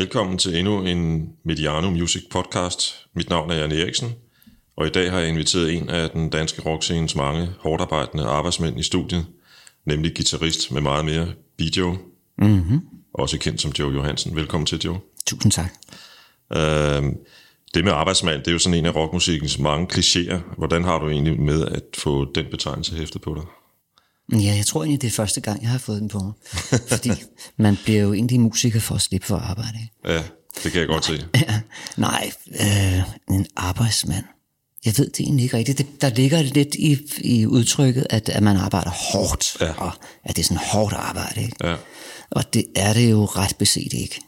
Velkommen til endnu en Mediano Music podcast. Mit navn er Jan Eriksen, og i dag har jeg inviteret en af den danske rockscenes mange hårdarbejdende arbejdsmænd i studiet, nemlig guitarist med meget mere, Bijo, Mm-hmm. også kendt som Joe Johansen. Velkommen til, Joe. Tusind tak. Øh, det med arbejdsmand, det er jo sådan en af rockmusikkens mange klichéer. Hvordan har du egentlig med at få den betegnelse hæftet på dig? Ja, jeg tror egentlig, det er første gang, jeg har fået den på mig. Fordi man bliver jo egentlig musiker for at slippe for arbejde. Ikke? Ja, det kan jeg godt se. Ja, nej, øh, en arbejdsmand. Jeg ved det egentlig ikke rigtigt. Det, der ligger lidt i, i udtrykket, at, at man arbejder hårdt. Ja. Og at det er sådan hårdt arbejde. Ikke? Ja. Og det er det jo ret beset ikke.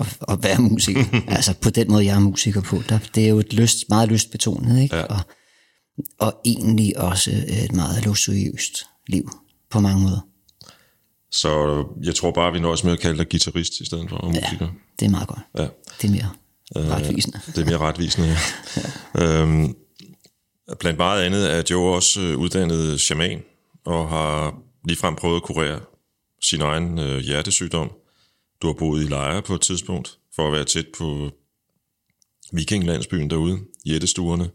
At, at være musiker. altså på den måde, jeg er musiker på. Der, det er jo et lyst, meget lystbetonet. Ikke? Ja. Og, og egentlig også et meget luxuriøst liv på mange måder. Så jeg tror bare, vi nøjes med at kalde dig guitarist i stedet for og musiker. Det er meget godt. Ja. Det er mere retvisende. Det er mere retvisende, ja. øhm, blandt meget andet er Joe også øh, uddannet shaman, og har ligefrem prøvet at kurere sin egen øh, hjertesygdom. Du har boet i lejre på et tidspunkt, for at være tæt på vikinglandsbyen derude, jættestuerne.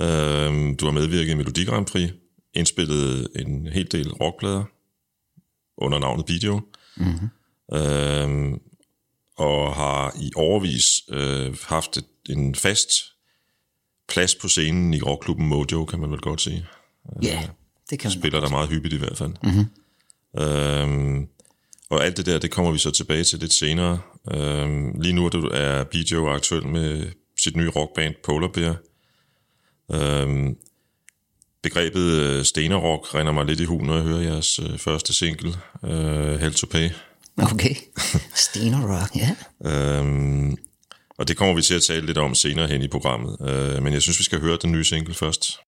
Øhm, du har medvirket i Melodi Grand Prix, indspillet en hel del rockplader under navnet Video. Mm-hmm. Øhm, og har i overvis øh, haft et, en fast plads på scenen i rockklubben Mojo, kan man vel godt sige. Ja, det kan man. Spiller der meget hyppigt i hvert fald. Mm-hmm. Øhm, og alt det der, det kommer vi så tilbage til lidt senere. Øhm, lige nu er BJO aktuel med sit nye rockband Polar Bear. Øhm, begrebet øh, stenerrock render mig lidt i hu, når jeg hører jeres øh, første single, øh, Hell to Pay. Okay. Stener Rock, ja. Øhm, og det kommer vi til at tale lidt om senere hen i programmet. Øh, men jeg synes, vi skal høre den nye single først.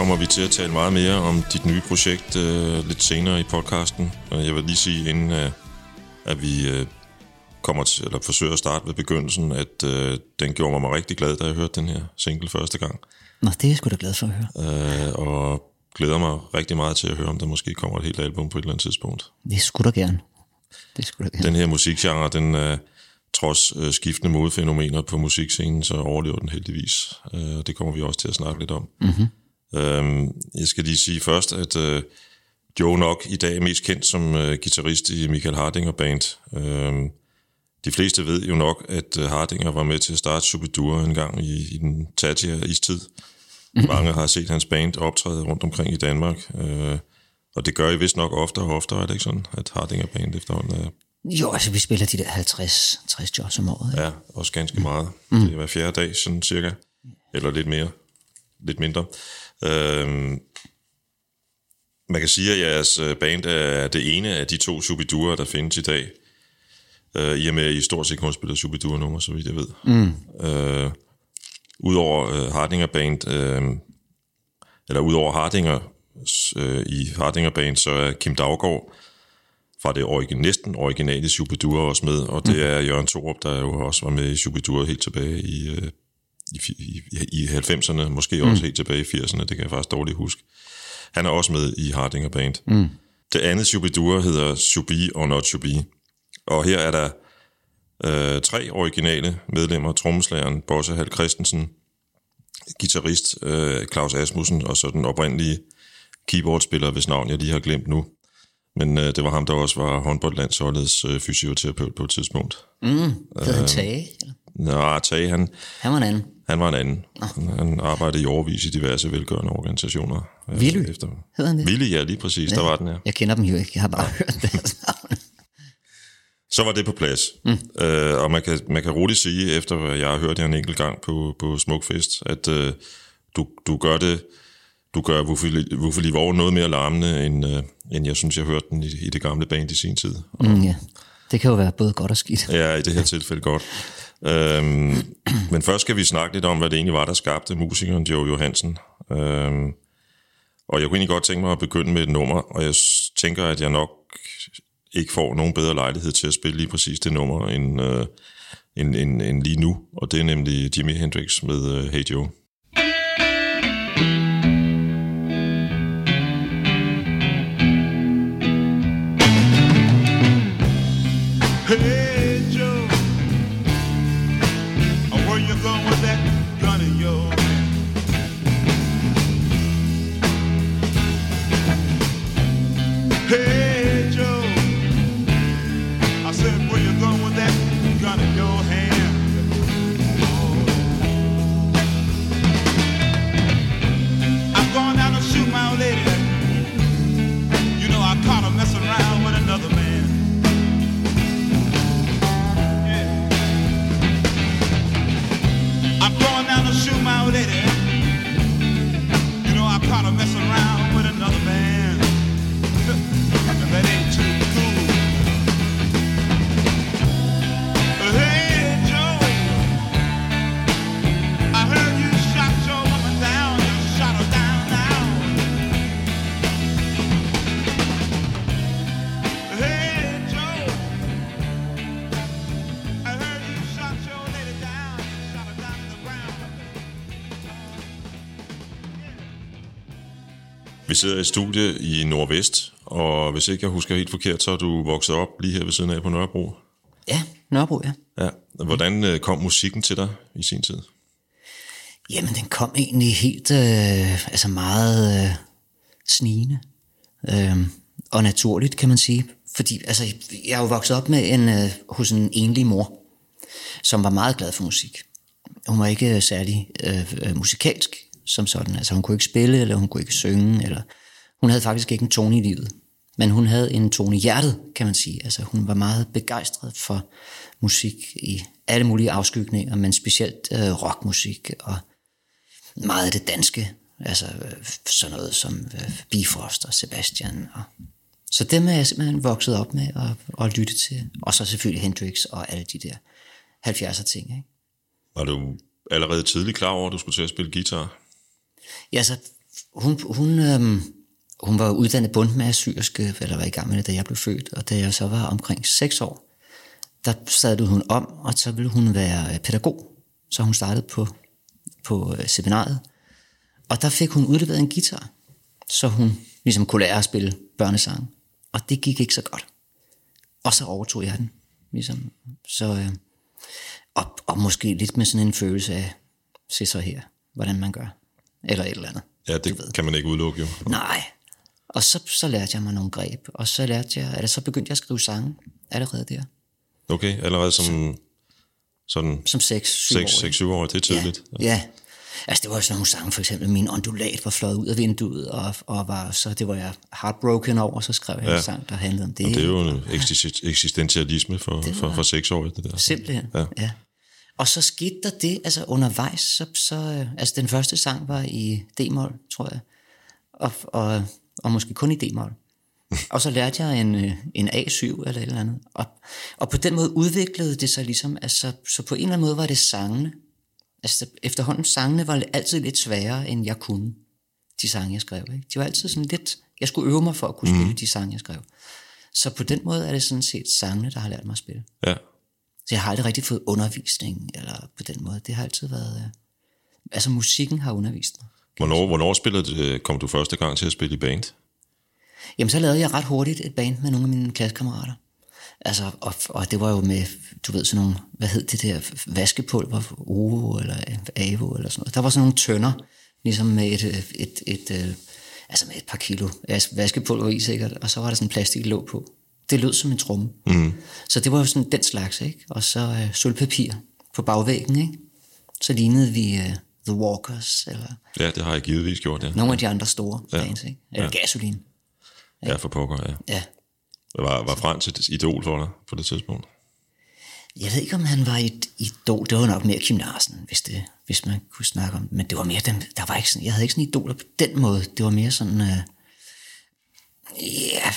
Kommer vi til at tale meget mere om dit nye projekt øh, lidt senere i podcasten. Jeg vil lige sige, inden øh, at vi øh, kommer til, eller forsøger at starte ved begyndelsen, at øh, den gjorde mig rigtig glad, da jeg hørte den her single første gang. Nå, det er jeg sgu da glad for at høre. Øh, og glæder mig rigtig meget til at høre, om der måske kommer et helt album på et eller andet tidspunkt. Det skulle da gerne. Det skulle da gerne. Den her musikgenre, den øh, trods øh, skiftende modefænomener på musikscenen, så overlever den heldigvis. Øh, det kommer vi også til at snakke lidt om. Mm-hmm. Øhm, jeg skal lige sige først, at øh, Joe nok i dag er mest kendt som øh, guitarist i Michael Hardinger Band. Øhm, de fleste ved jo nok, at øh, Hardinger var med til at starte Superdure en gang i, i den tattige istid. Mange har set hans band optræde rundt omkring i Danmark. Øh, og det gør I vist nok oftere og oftere, er det ikke sådan, at Hardinger Band efterhånden er Jo, altså vi spiller de der 50, 60 jobs om året. Ikke? Ja, også ganske meget. Mm. Det er hver fjerde dag, sådan cirka. Eller lidt mere. Lidt mindre. Øhm, man kan sige, at jeres øh, band er det ene af de to Shubidurer, der findes i dag. Øh, I og med, at I stort set kun spiller Shubidur-nummer, så vidt jeg ved. Mm. Øh, Udover øh, Hardinger Band, øh, eller udover Hardinger, øh, i Hardinger Band, så er Kim Daggaard fra det origi- næsten originale Shubidua også med, og det er Jørgen Thorup, der jo også var med i Shubidua helt tilbage i, øh, i, i, i 90'erne, måske også helt tilbage i 80'erne, det kan jeg faktisk dårligt huske. Han er også med i Hardinger Band. Mm. Det andet Shubidua hedder Shubi or Not Shubi, og her er der øh, tre originale medlemmer, trommeslageren Bosse Hal Christensen, guitarist øh, Claus Asmussen, og så den oprindelige keyboardspiller, hvis navn jeg lige har glemt nu. Men øh, det var ham, der også var håndboldlandsholdets øh, fysioterapeut på et tidspunkt. Han Tage? Nå, Tage, han, Han var en anden. han var en anden. Han arbejdede i overvis i diverse velgørende organisationer. øh, Willy? Efter. Hed han det? Willy, ja, lige præcis. Der var den, ja. Jeg kender dem jo ikke, jeg har bare hørt deres navn. Så var det på plads. Mm. Øh, og man kan, man kan roligt sige, efter hvad jeg har hørt jer en enkelt gang på, på Smukfest, at øh, du, du gør det, du gør Wuffeli Vore noget mere larmende, end, øh, end jeg synes, jeg hørte den i, i det gamle band i sin tid. Mm, ja. Det kan jo være både godt og skidt. Ja, i det her tilfælde godt. Øhm, men først skal vi snakke lidt om, hvad det egentlig var, der skabte musikeren Joe Johansen. Øhm, og jeg kunne egentlig godt tænke mig at begynde med et nummer, og jeg tænker, at jeg nok ikke får nogen bedre lejlighed til at spille lige præcis det nummer, end, øh, end, end, end lige nu. Og det er nemlig Jimi Hendrix med øh, Hey Joe. Sidder i et studie i Nordvest, og hvis ikke jeg husker helt forkert, så er du vokset op lige her ved siden af på Nørrebro. Ja, Nørrebro, ja. Ja. Hvordan øh, kom musikken til dig i sin tid? Jamen, den kom egentlig helt, øh, altså meget øh, snigende. Øh, og naturligt, kan man sige. Fordi, altså, jeg er jo vokset op med en, øh, hos en enlig mor, som var meget glad for musik. Hun var ikke øh, særlig øh, øh, musikalsk som sådan. Altså, hun kunne ikke spille, eller hun kunne ikke synge, eller hun havde faktisk ikke en tone i livet. Men hun havde en tone i hjertet, kan man sige. Altså, hun var meget begejstret for musik i alle mulige afskygninger, men specielt øh, rockmusik og meget af det danske. Altså øh, sådan noget som øh, Bifrost og Sebastian. Og, så dem er jeg simpelthen vokset op med og, og lytte til. Og så selvfølgelig Hendrix og alle de der 70'er ting. Ikke? Var du allerede tidligt klar over, at du skulle til at spille guitar? Ja, så hun, hun, øhm, hun var uddannet bundmager syrske, eller var i gang med det, da jeg blev født. Og da jeg så var omkring 6 år, der sadlede hun om, og så ville hun være øh, pædagog. Så hun startede på, på øh, seminaret. seminariet. Og der fik hun udleveret en guitar, så hun ligesom kunne lære at spille børnesange. Og det gik ikke så godt. Og så overtog jeg den. Ligesom. Så, øh, og, og måske lidt med sådan en følelse af, se så her, hvordan man gør. Eller et eller andet. Ja, Du ved. det kan man ikke udelukke jo. Nej. Og så, så lærte jeg mig nogle greb, og så lærte jeg, eller så begyndte jeg at skrive sange allerede der. Okay, allerede som sådan Som 6-7 år. 6-7 år, det er tidligt. Ja, ja. Altså det var sådan nogle sange, for eksempel Min ondulat var fløjet ud af vinduet, og, og var, så det var jeg heartbroken over, så skrev jeg ja. En sang, der handlede om det. Og det er jo en eksist- eksistentialisme for, for, for 6 år. Det der. Simpelthen, Ja. ja. Og så skete der det, altså undervejs, så, så øh, altså den første sang var i D-mol, tror jeg, og, og, og måske kun i D-mol. Og så lærte jeg en, øh, en A7 eller et eller andet. Og, og på den måde udviklede det sig ligesom, altså, så på en eller anden måde var det sangene. Altså efterhånden sangene var altid lidt sværere, end jeg kunne. de sange, jeg skrev. Ikke? De var altid sådan lidt... Jeg skulle øve mig for at kunne spille de sange, jeg skrev. Så på den måde er det sådan set sangene, der har lært mig at spille. Ja. Så jeg har aldrig rigtig fået undervisning, eller på den måde. Det har altid været... øh, Altså musikken har undervist mig. Hvornår, hvornår spillede det, kom du første gang til at spille i band? Jamen, så lavede jeg ret hurtigt et band med nogle af mine klassekammerater. Altså, og, og det var jo med, du ved, sådan nogle, hvad hed det der, vaskepulver, Ovo eller Avo eller sådan noget. Der var sådan nogle tønder, ligesom med et, øh, et, et, et altså med et par kilo vas- vaskepulver i sikkert, og så var der sådan en plastiklåg på. Det lød som en tromme. Mm. Så det var jo sådan den slags, ikke? Og så øh, sølvpapir på bagvæggen, ikke? Så lignede vi øh, The Walkers, eller Ja, det har jeg givetvis gjort, ja. nogle af de andre store Ja. bands, ikke? Eller Ja. ja. Gasoline. Ja, for pokker, ja. Ja. Var, var Frans et idol for dig på det tidspunkt? Jeg ved ikke, om han var et idol. Det var nok mere Kim Larsen, hvis, det, hvis man kunne snakke om det. Men det var mere dem, der var ikke sådan, jeg havde ikke sådan idoler på den måde. Det var mere sådan, øh, ja,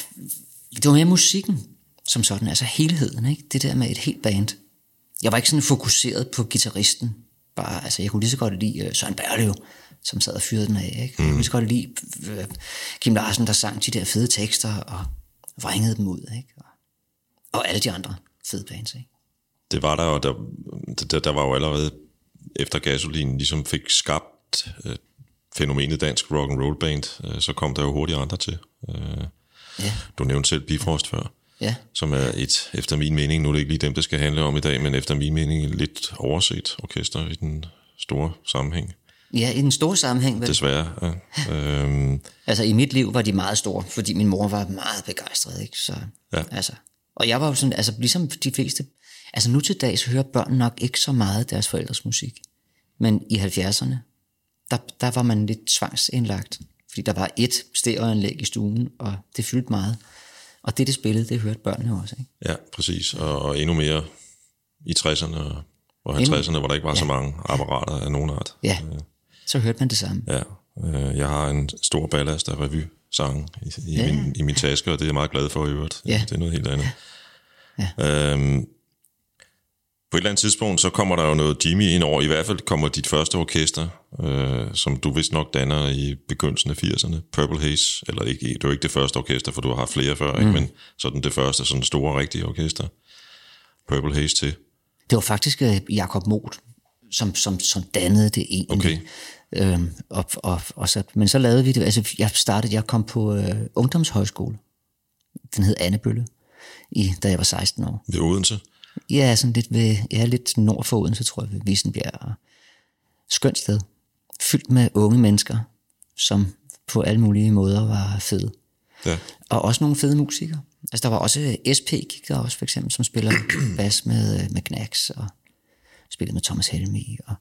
det var mere musikken som sådan, altså helheden, ikke? Det der med et helt band. Jeg var ikke sådan fokuseret på gitarristen. Bare, altså, jeg kunne lige så godt lide øh, Søren Berlev, som sad og fyrede den af, ikke? Jeg kunne lige så godt lide øh, Kim Larsen, der sang de der fede tekster og vringede dem ud, ikke? Og, og alle de andre fede bands, ikke? Det var der, og der, der, der var jo allerede efter gasolin ligesom fik skabt øh, fænomenet dansk rock and roll band, øh, så kom der jo hurtigt andre til. Øh, Ja. Du nævnte selv Bifrost før, Ja. som er et, efter min mening, nu er det ikke lige dem, det skal handle om i dag, men efter min mening lidt overset orkester i den store sammenhæng. Ja, i den store sammenhæng. Vel? Desværre. Ja. Øhm, Altså i mit liv var de meget store, fordi min mor var meget begejstret, ikke? Så, Ja. altså, og jeg var jo sådan, altså ligesom de fleste, altså nu til dags hører børn nok ikke så meget deres forældres musik. Men i 70'erne, der, der var man lidt tvangsindlagt, fordi der var et stereoanlæg i stuen, og det fyldte meget. Og det, det spillede, det hørte børnene også, ikke? ja, præcis. Og, og endnu mere i 60'erne og Endnu- 50'erne, hvor der ikke var ja. så mange apparater af nogen art. Ja, så hørte man det samme. Ja, øh, jeg har en stor ballast af revy-sange i, i, ja. Ja. min, i min taske, og det er jeg meget glad for i øvrigt. Ja. Det er noget helt andet. Ja. Øhm, på et eller andet tidspunkt, så kommer der jo noget Jimmy ind over. I hvert fald kommer dit første orkester, øh, som du vist nok danner i begyndelsen af 80'erne, Purple Haze, eller ikke, det er jo ikke det første orkester, for du har haft flere før, mm. ikke? men sådan det første sådan store rigtige orkester, Purple Haze til. Det var faktisk øh, Jakob Moth, som, som, som dannede det egentlig. Okay. Øhm, og, og, og så, men så lavede vi det, altså jeg startede, jeg kom på øh, ungdomshøjskole. Den hed Annebølle, i, da jeg var 16 år. Ved Odense. Ja, sådan lidt, ved, ja, lidt nord for Odense, tror jeg, ved Vissenbjerg. Skønt sted. Fyldt med unge mennesker, som på alle mulige måder var fede. Ja. Og også nogle fede musikere. Altså der var også SP gik der også for eksempel, som spiller bas med, med Knacks og spillede med Thomas Helmi. Og,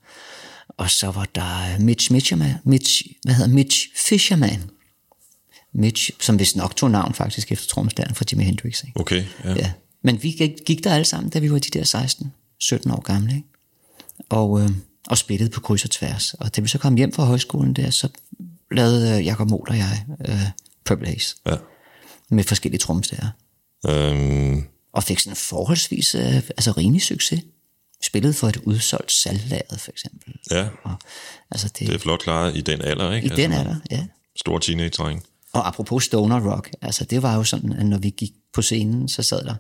og så var der Mitch Mitcherman, Mitch, hvad hedder Mitch Fisherman. Mitch, som vist nok tog navn faktisk efter tromslæren fra Jimi Hendrix. Ikke? Okay, ja. Ja. Men vi gik, gik der alle sammen, da vi var de der 16, 17 år gamle. Ikke? Og, øh, og spillede på kryds og tværs. Og da vi så kom hjem fra højskolen der, så lavede øh, Jacob Mohl og jeg øh, Purple Haze ja. med forskellige tromstager. Øhm, Og fik sådan forholdsvis øh, altså rimelig succes. Spillede for et udsolgt salglaget, for eksempel. ja, Og, altså det, det er flot klaret i den alder, ikke? I den alder, ja. Stor teenage-dreng. Og apropos stoner rock, altså det var jo sådan, at når vi gik på scenen, så sad der,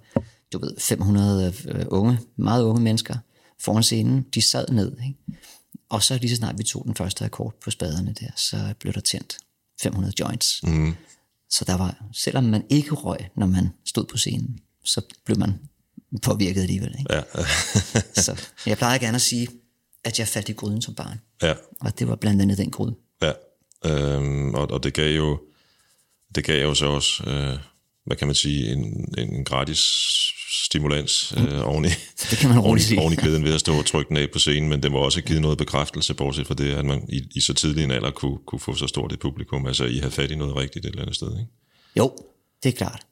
du ved, 500 øh, unge, meget unge mennesker foran scenen. De sad ned, ikke? Og så lige så snart vi tog den første akkord på spaderne der, så blev der tændt 500 joints. Mm. Så der var, selvom man ikke røg, når man stod på scenen, så blev man påvirket alligevel. Ikke? Ja, Så jeg plejer gerne at sige, at jeg faldt i gryden som barn. ja, Og det var blandt andet den gryde. ja. Øhm, og, og det gav jo det gav jo så også, øh, hvad kan man sige, en, en gratis stimulans øh, oveni, Det kan man roligt oveni, sige. oveni glæden ved at stå og trykke den af på scenen, men det må også givet noget bekræftelse, bortset fra det, at man i, i så tidlig en alder kunne, kunne få så stort et publikum. Altså, I havde fat i noget rigtigt et eller andet sted, ikke? Jo, det er klart.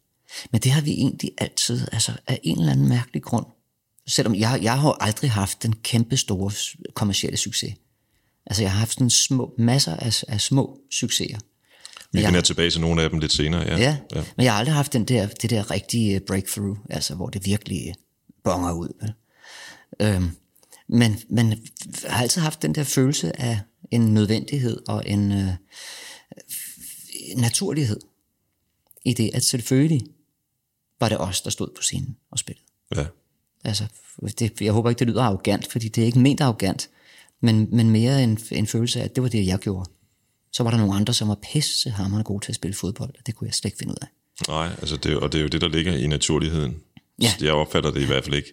Men det har vi egentlig altid, altså af en eller anden mærkelig grund. Selvom jeg, jeg har aldrig haft den kæmpe store kommercielle succes. Altså jeg har haft sådan små, masser af, af små succeser. Vi Ja. vender tilbage til nogle af dem lidt senere, ja. Ja, ja, men jeg har aldrig haft den der, det der rigtige øh, breakthrough, altså hvor det virkelig øh, bonger ud. Vel? Øhm, men, men jeg har altid haft den der følelse af en nødvendighed og en, øh, naturlighed i det, at selvfølgelig var det os, der stod på scenen og spillede. Ja. Altså, det, jeg håber ikke, det lyder arrogant, fordi det er ikke ment arrogant, men, men mere en, en følelse af, at det var det, jeg gjorde. Så var der nogle andre, som var pisse hammerende gode til at spille fodbold, og det kunne jeg slet ikke finde ud af. Nej, altså det, og det er jo det, der ligger i naturligheden. Ja. Jeg opfatter det i hvert fald ikke.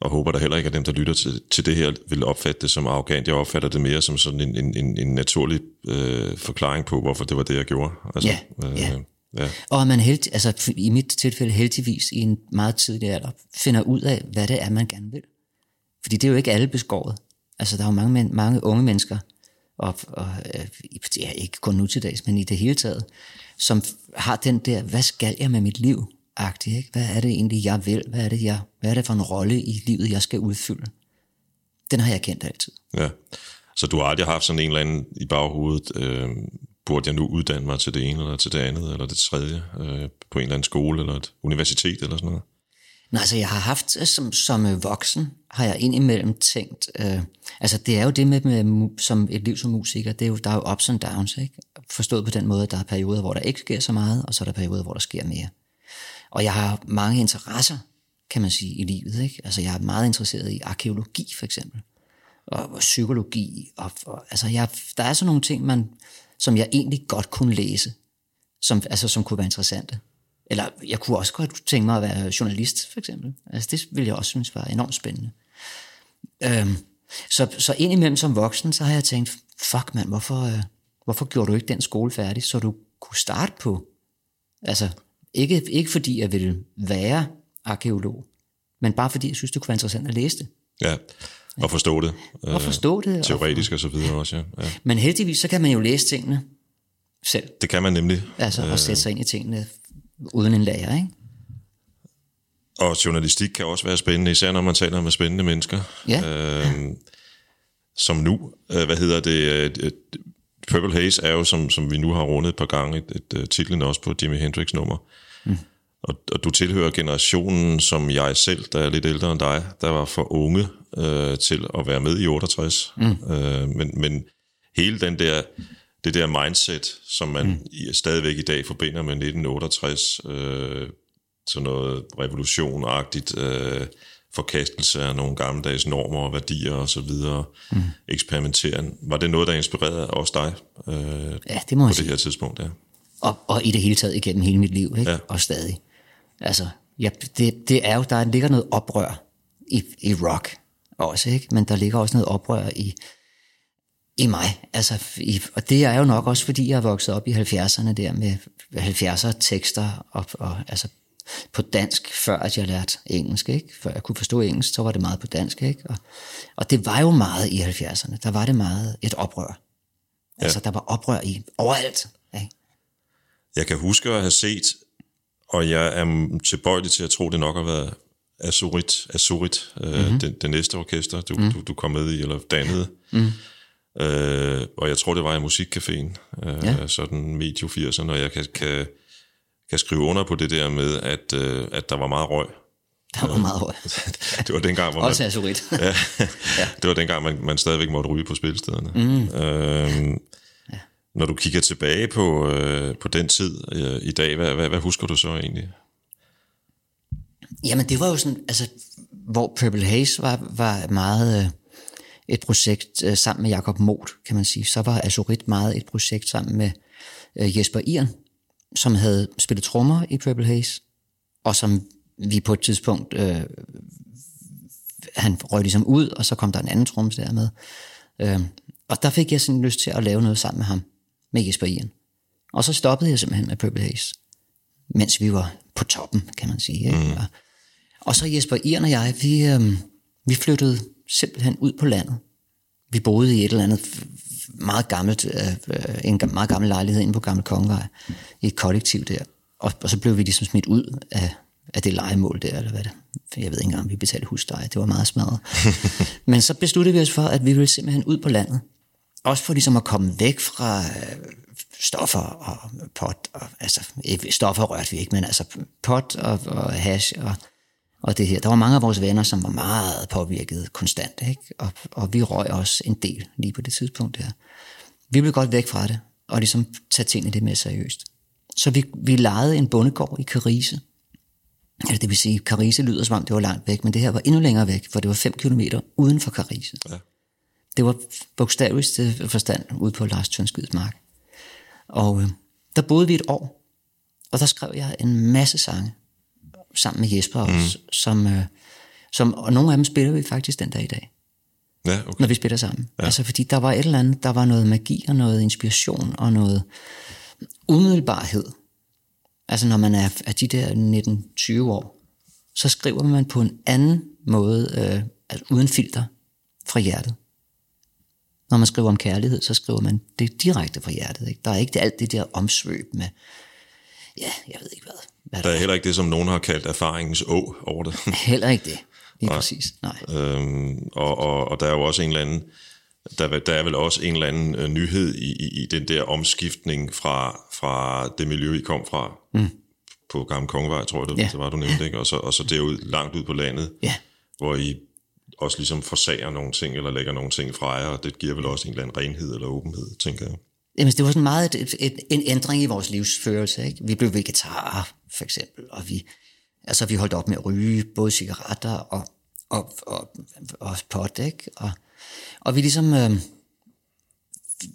Og håber der heller ikke, at dem, der lytter til, til det her, vil opfatte det som arrogant. Jeg opfatter det mere som sådan en, en, en, en naturlig øh, forklaring på, hvorfor det var det, jeg gjorde. Altså, Ja, ja. ja. Og at man heldig, altså i mit tilfælde heldigvis i en meget tidlig alder, finder ud af, hvad det er, man gerne vil. Fordi det er jo ikke alle beskåret. Altså der er jo mange, mange unge mennesker, og, og øh, ja, ikke kun nu til dags, men i det hele taget, som har den der, hvad skal jeg med mit liv? Agtig, ikke? Hvad er det egentlig, jeg vil? Hvad er det, jeg, hvad er det for en rolle i livet, jeg skal udfylde? Den har jeg kendt altid. Ja. Så du har aldrig haft sådan en eller anden i baghovedet, øh, burde jeg nu uddanne mig til det ene, eller til det andet, eller det tredje, øh, på en eller anden skole, eller et universitet, eller sådan noget? Nej, altså jeg har haft øh, som, som øh, voksen, har jeg indimellem tænkt, øh, altså det er jo det med, med som et liv som musiker, det er jo, der er jo ups and downs, ikke? Forstået på den måde, at der er perioder, hvor der ikke sker så meget, og så er der perioder, hvor der sker mere. Og jeg har mange interesser, kan man sige, i livet, ikke? Altså jeg er meget interesseret i arkeologi, for eksempel, og, og psykologi, og, og altså jeg, der er sådan nogle ting, man, som jeg egentlig godt kunne læse, som, altså, som kunne være interessante. Eller jeg kunne også godt tænke mig at være journalist, for eksempel. Altså, det ville jeg også synes var enormt spændende. Øhm, så, så indimellem som voksen, så har jeg tænkt, fuck mand, hvorfor, øh, hvorfor gjorde du ikke den skole færdig, så du kunne starte på? Altså, ikke, ikke fordi jeg ville være arkeolog, men bare fordi jeg synes, det kunne være interessant at læse det. Ja, og forstå det. Og forstå det. Og, Teoretisk og så videre også, ja. ja. men heldigvis, så kan man jo læse tingene selv. Det kan man nemlig. Altså, og sætte sig ind i tingene uden en lærer, ikke? Og journalistik kan også være spændende, især når man taler med spændende mennesker. Ja. Øhm, som nu, øh, hvad hedder det, øh, øh, Purple Haze er jo, som, som vi nu har rundet et par gange, et, et, et titlen også på Jimi Hendrix nummer. Mm. Og, og du tilhører generationen, som jeg selv, der er lidt ældre end dig, der var for unge øh, til at være med i 68. Mm. Øh, men, men hele den der, det der mindset, som man mm. stadigvæk i dag forbinder med 1968, øh, sådan noget revolutionagtigt, øh, forkastelse af nogle gammeldags normer og værdier og så videre, mm. eksperimenteren. Var det noget, der inspirerede også dig øh, Ja, det må på det sige. her tidspunkt? Ja. Og, og i det hele taget igennem hele mit liv, ikke? Ja. og stadig. Altså, ja, det, det er jo, der ligger noget oprør i, i rock også, ikke? men der ligger også noget oprør i, i mig. Altså, i, og det er jo nok også, fordi jeg er vokset op i 70'erne der med 70'er tekster og, og altså på dansk, før at jeg lærte engelsk, ikke? Før jeg kunne forstå engelsk, så var det meget på dansk, ikke? Og, og det var jo meget i 70'erne. Der var det meget et oprør. Altså, der var oprør i overalt, ikke? Jeg kan huske at have set, og jeg er tilbøjelig til at tro, det nok har været Azurit, Azurit øh, mm-hmm. det, det næste orkester, du, mm. du, du kom med i, eller dannede. Mm. Øh, og jeg tror, det var i Musikcaféen, øh, Ja. sådan medio 80'erne, og jeg kan, kan, kan skrive under på det der med, at, øh, at der var meget røg. Der var meget højt. det var dengang, hvor man, Også Azurit. ja, det var dengang, man, man stadigvæk måtte ryge på spilstederne. Mm. Øhm, ja. Når du kigger tilbage på, øh, på den tid øh, i dag, hvad, hvad, hvad husker du så egentlig? Jamen, det var jo sådan, altså, hvor Purple Haze var, var meget øh, et projekt øh, sammen med Jakob Moth, kan man sige. Så var Azurit meget et projekt sammen med øh, Jesper Iren, som havde spillet trommer i Purple Haze, og som vi på et tidspunkt, øh, han røg ligesom ud, og så kom der en anden trommes der med. Øh, og der fik jeg sådan lyst til at lave noget sammen med ham, med Jesper Iren. Og så stoppede jeg simpelthen med Purple Haze, mens vi var på toppen, kan man sige. Ikke? Mm. Og, og så Jesper Iren og jeg, vi, øhm, vi flyttede simpelthen ud på landet. Vi boede i et eller andet meget gammelt, øh, en meget gammel lejlighed inde på Gammel Kongevej, i et kollektiv der. Og, og så blev vi ligesom smidt ud af, af det legemål der, eller hvad det Jeg ved ikke engang, om vi betalte husleje, det var meget smadret. Men så besluttede vi os for, at vi ville simpelthen ud på landet. Også for ligesom at komme væk fra øh, stoffer og pot. Og, altså, stoffer rørte vi ikke, men altså pot og, og hash og, og det her. Der var mange af vores venner, som var meget påvirket konstant, ikke? Og, og vi røg også en del lige på det tidspunkt der. Vi blev godt væk fra det, og ligesom tage tingene lidt mere seriøst. Så vi, vi lejede en bondegård i Carise. Eller det vil sige, Carise lyder som om det var langt væk, men det her var endnu længere væk, for det var 5 km uden for Carise. Ja. Det var bogstaveligst forstand ude på Lars Tønskyds mark. Og øh, der boede vi et år, og der skrev jeg en masse sange, sammen med Jesper også, som, øh, som, og nogle af dem spiller vi faktisk den dag i dag Ja, okay. når vi spiller sammen. Ja. Altså fordi der var et eller andet, der var noget magi og noget inspiration og noget umiddelbarhed. Altså når man er, er de der 19-20 år, så skriver man på en anden måde, øh, altså uden filter fra hjertet. Når man skriver om kærlighed, så skriver man det direkte fra hjertet. Ikke? Der er ikke alt det der omsvøb med, ja, jeg ved ikke hvad. Der er heller ikke det, som nogen har kaldt erfaringens å over det. Heller ikke det. Lige præcis. Nej. Øhm, og, og, og der er jo også en eller anden, der, er- der er vel også en eller anden øh, nyhed i, i, i den der omskiftning fra, fra det miljø, I kom fra, mm. på Gamle Kongevej, tror jeg, det, Ja. ja. det var, du nævnte, ikke? Og så, og så derud, langt ud på landet, Ja. hvor I også ligesom forsager nogle ting, eller lægger nogle ting fra jer, og det giver vel også en eller anden renhed eller åbenhed, tænker jeg. Jamen, det var sådan meget et, et, et, en ændring i vores livsførelse. Ikke? Vi blev vegetarer, for eksempel, og vi, altså, vi holdt op med at ryge både cigaretter og, og, og, og pot, ikke? Og, og vi ligesom øh,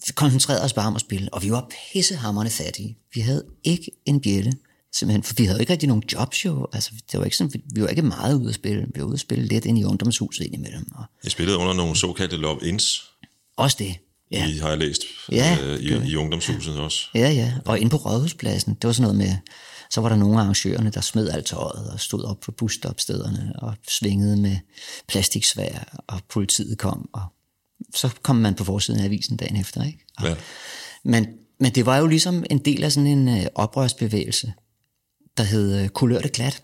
vi koncentrerede os bare om at spille, og vi var pissehammerende fattige. Vi havde ikke en bjælle, simpelthen, for vi havde ikke rigtig nogen jobs jo. Altså, det var ikke sådan, vi var ikke meget ude at spille. Vi var ude at spille lidt ind i ungdomshuset indimellem. Og I spillede under nogle såkaldte love-ins, også det. Ja. I har jeg læst, Ja, øh, i, i ungdomshuset også. Ja, ja. Og inde på Rådhuspladsen, det var sådan noget med, så var der nogle af arrangørerne, der smed alt tøjet og stod op på busstopstederne og svingede med plastiksvær, og politiet kom, og så kom man på forsiden af avisen dagen efter, ikke? Og, Ja. men, men det var jo ligesom en del af sådan en øh, oprørsbevægelse, der hed øh, Kulørte Klat,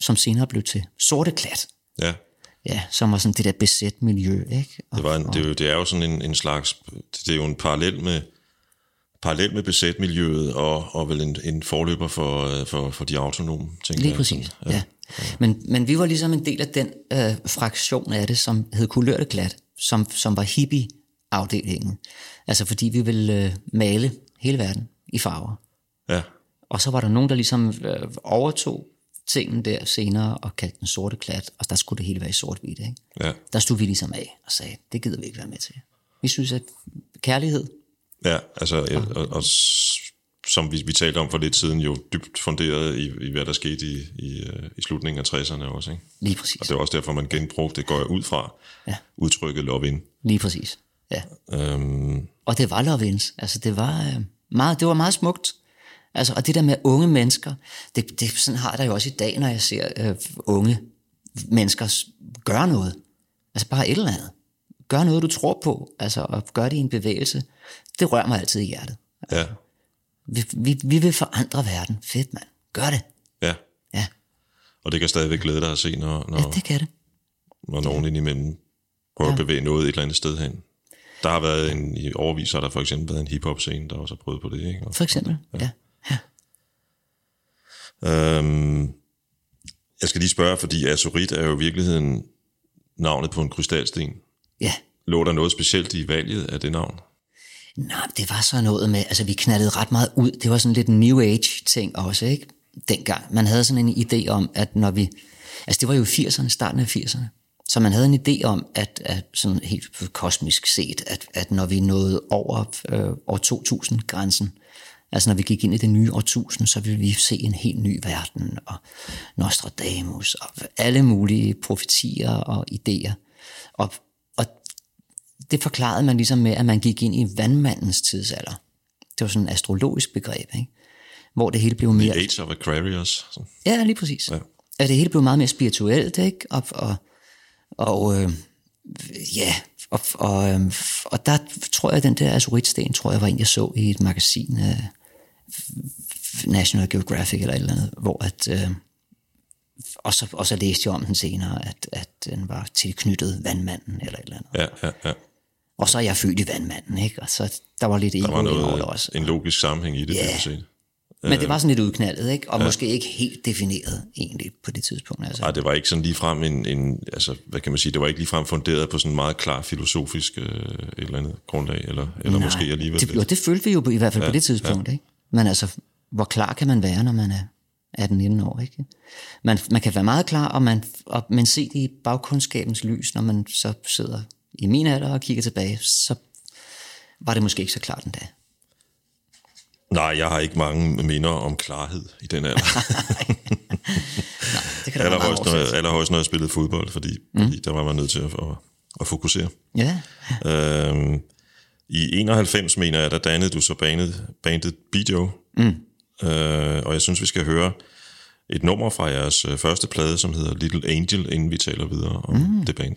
som senere blev til Sorte Klat. ja. Ja, som var sådan det der besæt miljø, ikke? Og, Det, var en, det, er jo, det er jo sådan en, en slags, det er jo en parallel med, parallel med besætmiljøet, og, og vel en, en forløber for, øh, for, for de autonome, tænker Lige jeg. præcis, ja. ja. Men, men vi var ligesom en del af den øh, fraktion af det, som hed Kulørte Glat, som, som var hippie-afdelingen. Altså fordi vi ville øh, male hele verden i farver. Ja, Og så var der nogen, der ligesom øh, overtog tingen der senere og kaldte den sorte klat, og der skulle det hele være i sort-hvidt. Ikke? ja, Der stod vi ligesom af og sagde, det gider vi ikke være med til. Vi synes, at kærlighed, ja altså, ja, og, og som vi, vi talte om for lidt siden, jo dybt funderet i, i hvad der skete i, i, øh, i slutningen af 60'erne også. Ikke? lige præcis. Og det er også derfor, man genbrugte, det går jeg ud fra, Ja. udtrykket love in. Lige præcis, ja. Øhm, Og det var Love Ins. Altså, det var, øh, meget, det var meget smukt. Altså, og det der med unge mennesker, det, det sådan har jeg da jo også i dag, når jeg ser øh, unge mennesker gøre noget. Altså bare et eller andet. Gør noget, du tror på, altså, og gør det i en bevægelse. Det rører mig altid i hjertet. ja, Vi, vi, vi vil forandre verden. Fedt, mand. Gør det. ja. Ja, Og det kan stadigvæk glæde dig at se, når, når, ja det kan det. når nogen indimellem prøver Ja. at bevæge noget et eller andet sted hen. Der har været en, i overvis har der for eksempel været en hiphop scene, der også har prøvet på det, ikke? Og, For eksempel, ja. ja. Øhm, jeg skal lige spørge, fordi azurit er jo i virkeligheden navnet på en krystalsten. Ja. Lå der noget specielt i valget af det navn? Nej, det var så noget med, altså vi knaldede ret meget ud. Det var sådan lidt en new age ting også, ikke? Dengang. Man havde sådan en idé om, at når vi, altså det var jo i 80'erne, starten af 80'erne. Så man havde en idé om, at, at sådan helt kosmisk set, at, at når vi nåede over øh, år 2000-grænsen, altså når vi gik ind i det nye årtusind, så ville vi se en helt ny verden, og Nostradamus, og alle mulige profetier og idéer. Og, og det forklarede man ligesom med, at man gik ind i vandmandens tidsalder. Det var sådan et astrologisk begreb, ikke? hvor det hele blev mere... The Age of Aquarius. Ja, lige præcis. Ja. At det hele blev meget mere spirituelt, ikke? Og, og, og øh, ja, og, og, og der tror jeg, at den der azuritsten, tror jeg, var en, jeg så i et magasin, øh, National Geographic eller et eller andet, hvor at, øh, og, så, og så læste jeg om den senere, at, at den var tilknyttet vandmanden eller et eller andet. Ja, ja, ja. Og så er jeg født i vandmanden, ikke? Og så der var lidt Der ego var over noget, det også. en logisk sammenhæng i det, Ja. yeah. set. Men det var sådan lidt udknaldet, ikke? Og ja. måske ikke helt defineret egentlig på det tidspunkt. Altså. Nej, det var ikke sådan ligefrem en, en, altså, hvad kan man sige, det var ikke ligefrem funderet på sådan en meget klar filosofisk øh, et eller andet grundlag, eller, eller Nej, måske alligevel. Det, jo, det følte vi jo på, i hvert fald ja, Ja, på det tidspunkt, ja. ikke? Men altså, hvor klar kan man være, når man er 18-19 år, ikke? Man, man kan være meget klar, og man, og, men se det i bagkundskabens lys, når man så sidder i min alder og kigger tilbage, så var det måske ikke så klart endda. Nej, jeg har ikke mange minder om klarhed i den alder. Det kan allerhøjst, når, til. allerhøjst, når jeg spillede fodbold, fordi, mm. fordi der var man nødt til at, at, at fokusere. Ja, Øhm, I 91, mener jeg, der dannede du så bandet, bandet Bijo. Mm. Øh, og jeg synes, vi skal høre et nummer fra jeres øh, første plade, som hedder Little Angel, inden vi taler videre om mm. det band.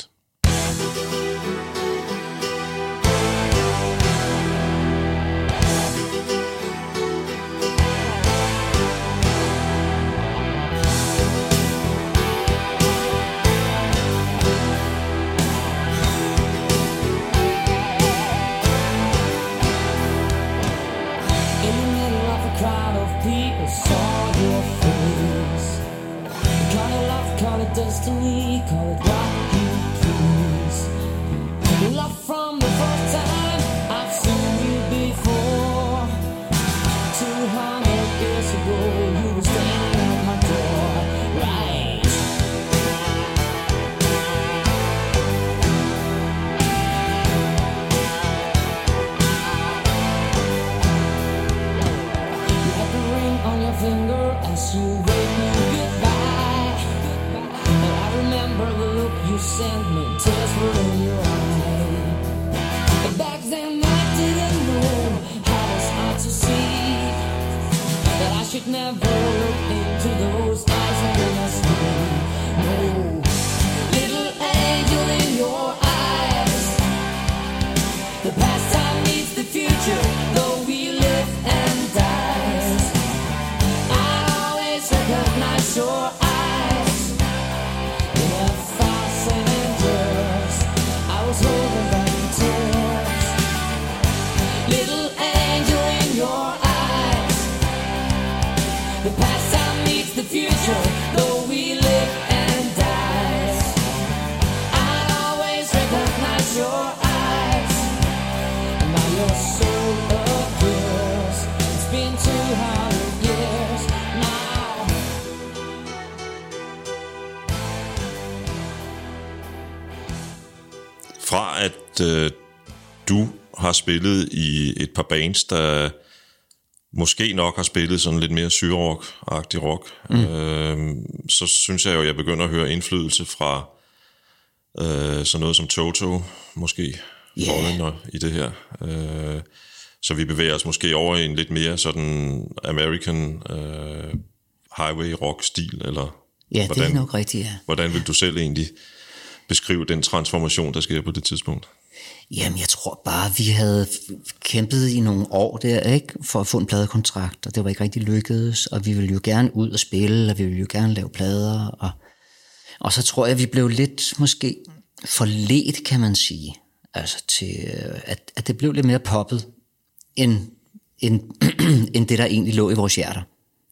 Never look into those eyes little angel in your eyes. The past time meets the future, at øh, du har spillet i et par bands, der måske nok har spillet sådan lidt mere syrock-agtig rock, mm. øh, så synes jeg jo, at jeg begynder at høre indflydelse fra øh, sådan noget som Toto, måske, yeah. i det her. Øh, så vi bevæger os måske over i en lidt mere sådan American øh, highway rock-stil, eller ja det er nok rigtigt, ja. hvordan vil du selv egentlig beskrive den transformation, der sker på det tidspunkt? Jamen, jeg tror bare, vi havde kæmpet i nogle år der, ikke? For at få en pladekontrakt, og det var ikke rigtig lykkedes, og vi ville jo gerne ud og spille, og vi ville jo gerne lave plader, og, og så tror jeg, vi blev lidt måske forledt, kan man sige, altså til, øh, at, at det blev lidt mere poppet, end, end, end det, der egentlig lå i vores hjerter.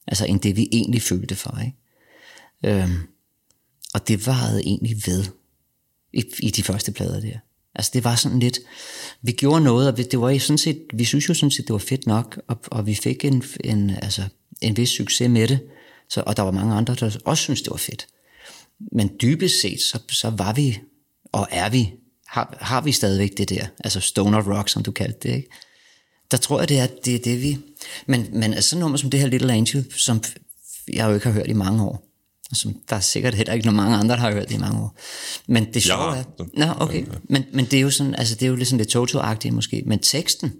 Altså, end det, vi egentlig følte for, ikke? Øhm, og det varede egentlig ved i, i de første plader der. Altså det var sådan lidt, vi gjorde noget, og det var sådan set, vi synes jo sådan set, det var fedt nok, og, og vi fik en, en, altså, en vis succes med det, så, og der var mange andre, der også synes det var fedt. Men dybest set, så, så var vi, og er vi, har, har vi stadigvæk det der, altså stoner rock, som du kaldte det, ikke? Der tror jeg, det er det, er det vi... Men, men altså sådan nummer som det her Little Angel, som jeg jo ikke har hørt i mange år, som der er sikkert heller ikke nogen mange andre, der har hørt det i mange år. Men det sjove har. er... Nå, okay. Men, men det er jo sådan, altså det er jo lidt sådan lidt Toto-agtigt måske, men teksten,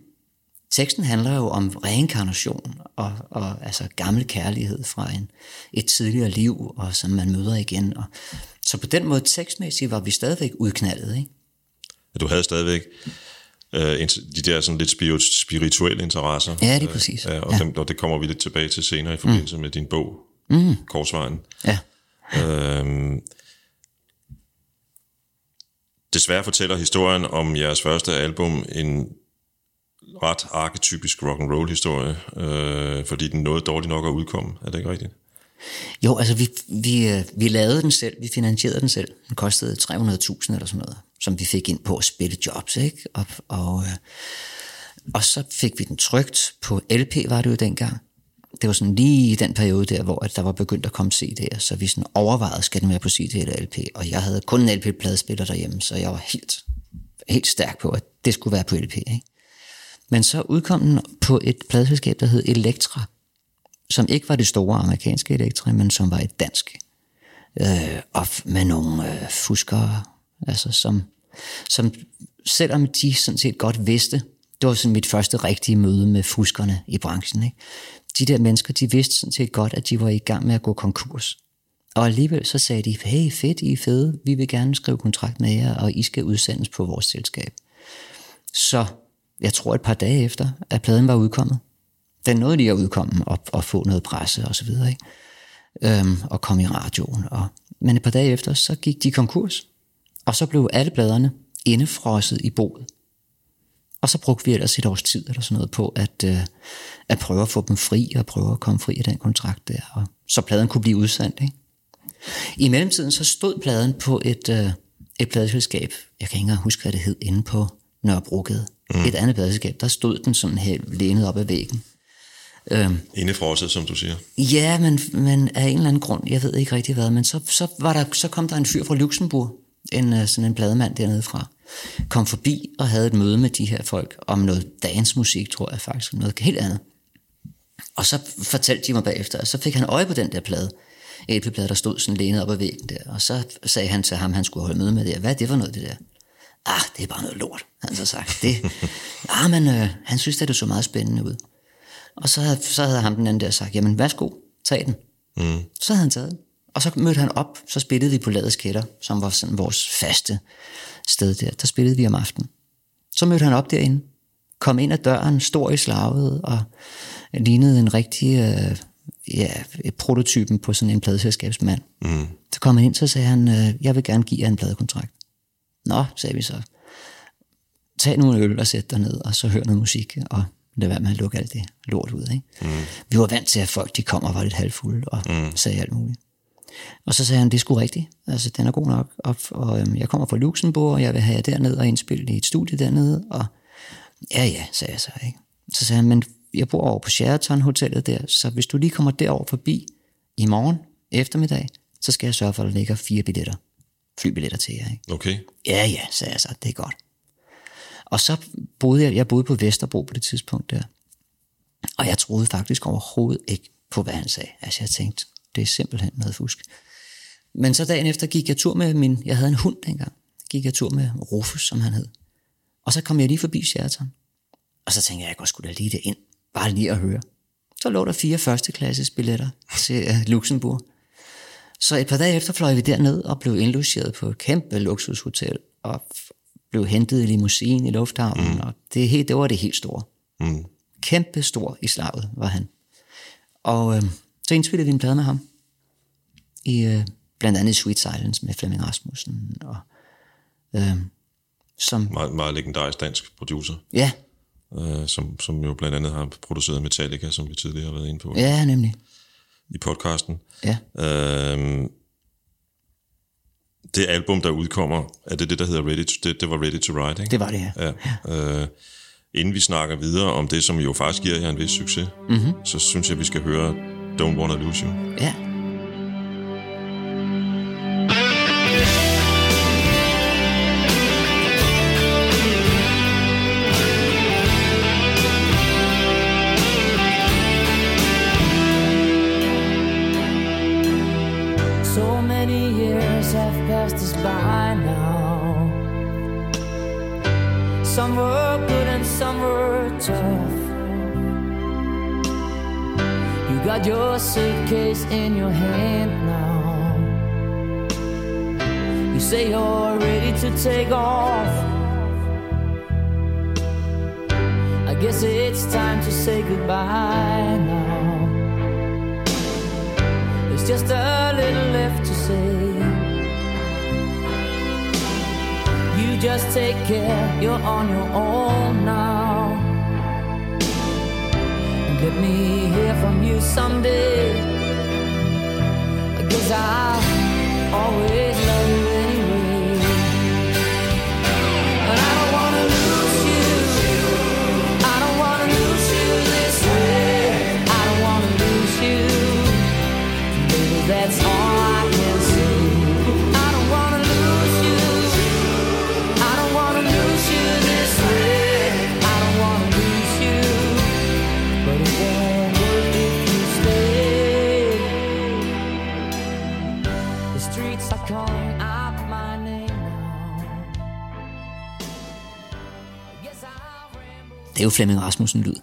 teksten handler jo om reinkarnation og, og altså gammel kærlighed fra en, et tidligere liv, og som man møder igen. Og, så på den måde tekstmæssigt var vi stadigvæk udknaldet, ikke? At du havde stadigvæk øh, de der sådan lidt spirit- spirituelle interesser. Ja, det er præcis. Ja, og, Ja. Dem, og det kommer vi lidt tilbage til senere i forbindelse mm. med din bog, mm. Korsvejen. Ja. Øhm, desværre fortæller historien om jeres første album en ret arketypisk rock and roll historie, øh, fordi den nåede dårligt nok at udkomme. Er det ikke rigtigt? Jo, altså vi, vi, øh, vi lavede den selv, vi finansierede den selv. Den kostede 300.000 eller sådan noget, som vi fik ind på at spille jobs, ikke? Og, og, øh, og så fik vi den trygt på LP, var det jo dengang. Det var sådan lige i den periode der, hvor at der var begyndt at komme CD'er, så vi sådan overvejede, skal den være på CD eller LP. Og jeg havde kun en LP-pladespiller derhjemme, så jeg var helt, helt stærk på, at det skulle være på LP. Ikke? Men så udkom den på et pladeselskab, der hed Elektra, som ikke var det store amerikanske Elektra, men som var et dansk. Øh, og med nogle øh, fuskere, altså som, som selvom de sådan set godt vidste, det var sådan mit første rigtige møde med fuskerne i branchen. Ikke? De der mennesker, de vidste sådan set godt, at de var i gang med at gå konkurs. Og alligevel så sagde de, hey fedt, I er fede, vi vil gerne skrive kontrakt med jer, og I skal udsendes på vores selskab. Så jeg tror et par dage efter, at pladen var udkommet. Den nåede lige at udkomme og, og få noget presse og så videre, ikke? Øhm, og kom i radioen. Og, men et par dage efter, så gik de konkurs. Og så blev alle pladerne indefrosset i boet. Og så brugte vi ellers et års tid eller sådan noget på at, øh, at prøve at få dem fri og prøve at komme fri af den kontrakt der. Og, så pladen kunne blive udsendt. Ikke? I mellemtiden så stod pladen på et, øh, et pladeselskab. Jeg kan ikke engang huske, hvad det hed inde på Nørrebrogade. Mm. Et andet pladeselskab. Der stod den sådan her lænet op ad væggen. Øhm, Indefrosset, som du siger. Ja, men, men af en eller anden grund, jeg ved ikke rigtig hvad, men så, så, var der, så kom der en fyr fra Luxembourg, en, øh, sådan en plademand dernede fra, kom forbi og havde et møde med de her folk om noget dansmusik, tror jeg faktisk, noget helt andet. Og så fortalte de mig bagefter, og så fik han øje på den der plade, LP-plade, der stod sådan lænet op ad væggen der, og så sagde han til ham, han skulle holde møde med det, hvad er det for noget, det der? Ah, det er bare noget lort, han så sagt. Det, ah, men øh, han synes, at det så meget spændende ud. Og så så havde ham den anden der sagt, jamen værsgo, tag den. Mm. Så havde han taget den. Og så mødte han op, så spillede vi på Lades Kætter, som var sådan vores faste sted der. Der spillede vi om aftenen. Så mødte han op derinde, kom ind ad døren, stor i slaget, og lignede en rigtig, øh, ja, prototypen på sådan en pladeselskabsmand. Mm. Så kom han ind, så sagde han, øh, jeg vil gerne give jer en pladekontrakt. Nå, sagde vi så. Tag nu en øl og sæt dig ned, og så hør noget musik, og lad være med at lukke alt det lort ud. Ikke? Mm. Vi var vant til, at folk de kom og var lidt halvfulde og mm. sagde alt muligt. Og så sagde han, det er sgu rigtigt. Altså, den er god nok. Og, og øhm, jeg kommer fra Luxembourg, og jeg vil have jer derned og indspille i et studie dernede. Og ja, ja, sagde jeg så. Ikke? Så sagde han, men jeg bor over på Sheraton Hotellet der, så hvis du lige kommer derover forbi i morgen eftermiddag, så skal jeg sørge for, at der ligger fire billetter. Flybilletter til jer. Ikke? Okay. Ja, ja, sagde jeg så, det er godt. Og så boede jeg, jeg boede på Vesterbro på det tidspunkt der. Og jeg troede faktisk overhovedet ikke på, hvad han sagde. Altså jeg tænkte, det er simpelthen noget fusk. Men så dagen efter gik jeg tur med min, jeg havde en hund dengang, gik jeg tur med Rufus, som han hed. Og så kom jeg lige forbi Sheraton. Og så tænkte jeg, jeg går sgu da lige det ind, bare lige at høre. Så lå der fire førsteklasses billetter til uh, Luxembourg. Så et par dage efter fløj vi derned og blev indlogeret på et kæmpe luksushotel og blev hentet i limousine i lufthavnen. Mm. Og det, helt, det var det helt store. Mm. Kæmpe stor i slaget var han. Og øh, så indspillede vi en plade med ham. I øh, blandt andet Sweet Silence med Flemming Rasmussen. Og, øh, som, Meget, meget legendarisk dansk producer, ja, øh, som, som jo blandt andet har produceret Metallica, som vi tidligere har været inde på ja, nemlig. i podcasten. Ja. Øh, det album, der udkommer, er det det, der hedder Ready to, det, det var Ready to Ride, ikke? Det var det, ja. Ja. Øh, inden vi snakker videre om det, som jo faktisk giver jer en vis succes, mm-hmm. så synes jeg, vi skal høre Don't Wanna Lose You. Ja. Passed us by now. Some were good and some were tough. You got your suitcase in your hand now. You say you're ready to take off. I guess it's time to say goodbye now. There's just a little left to say. just take care, you're on your own now. Let me hear from you someday. Cause I always love you. Jo Flemming Rasmussen lyd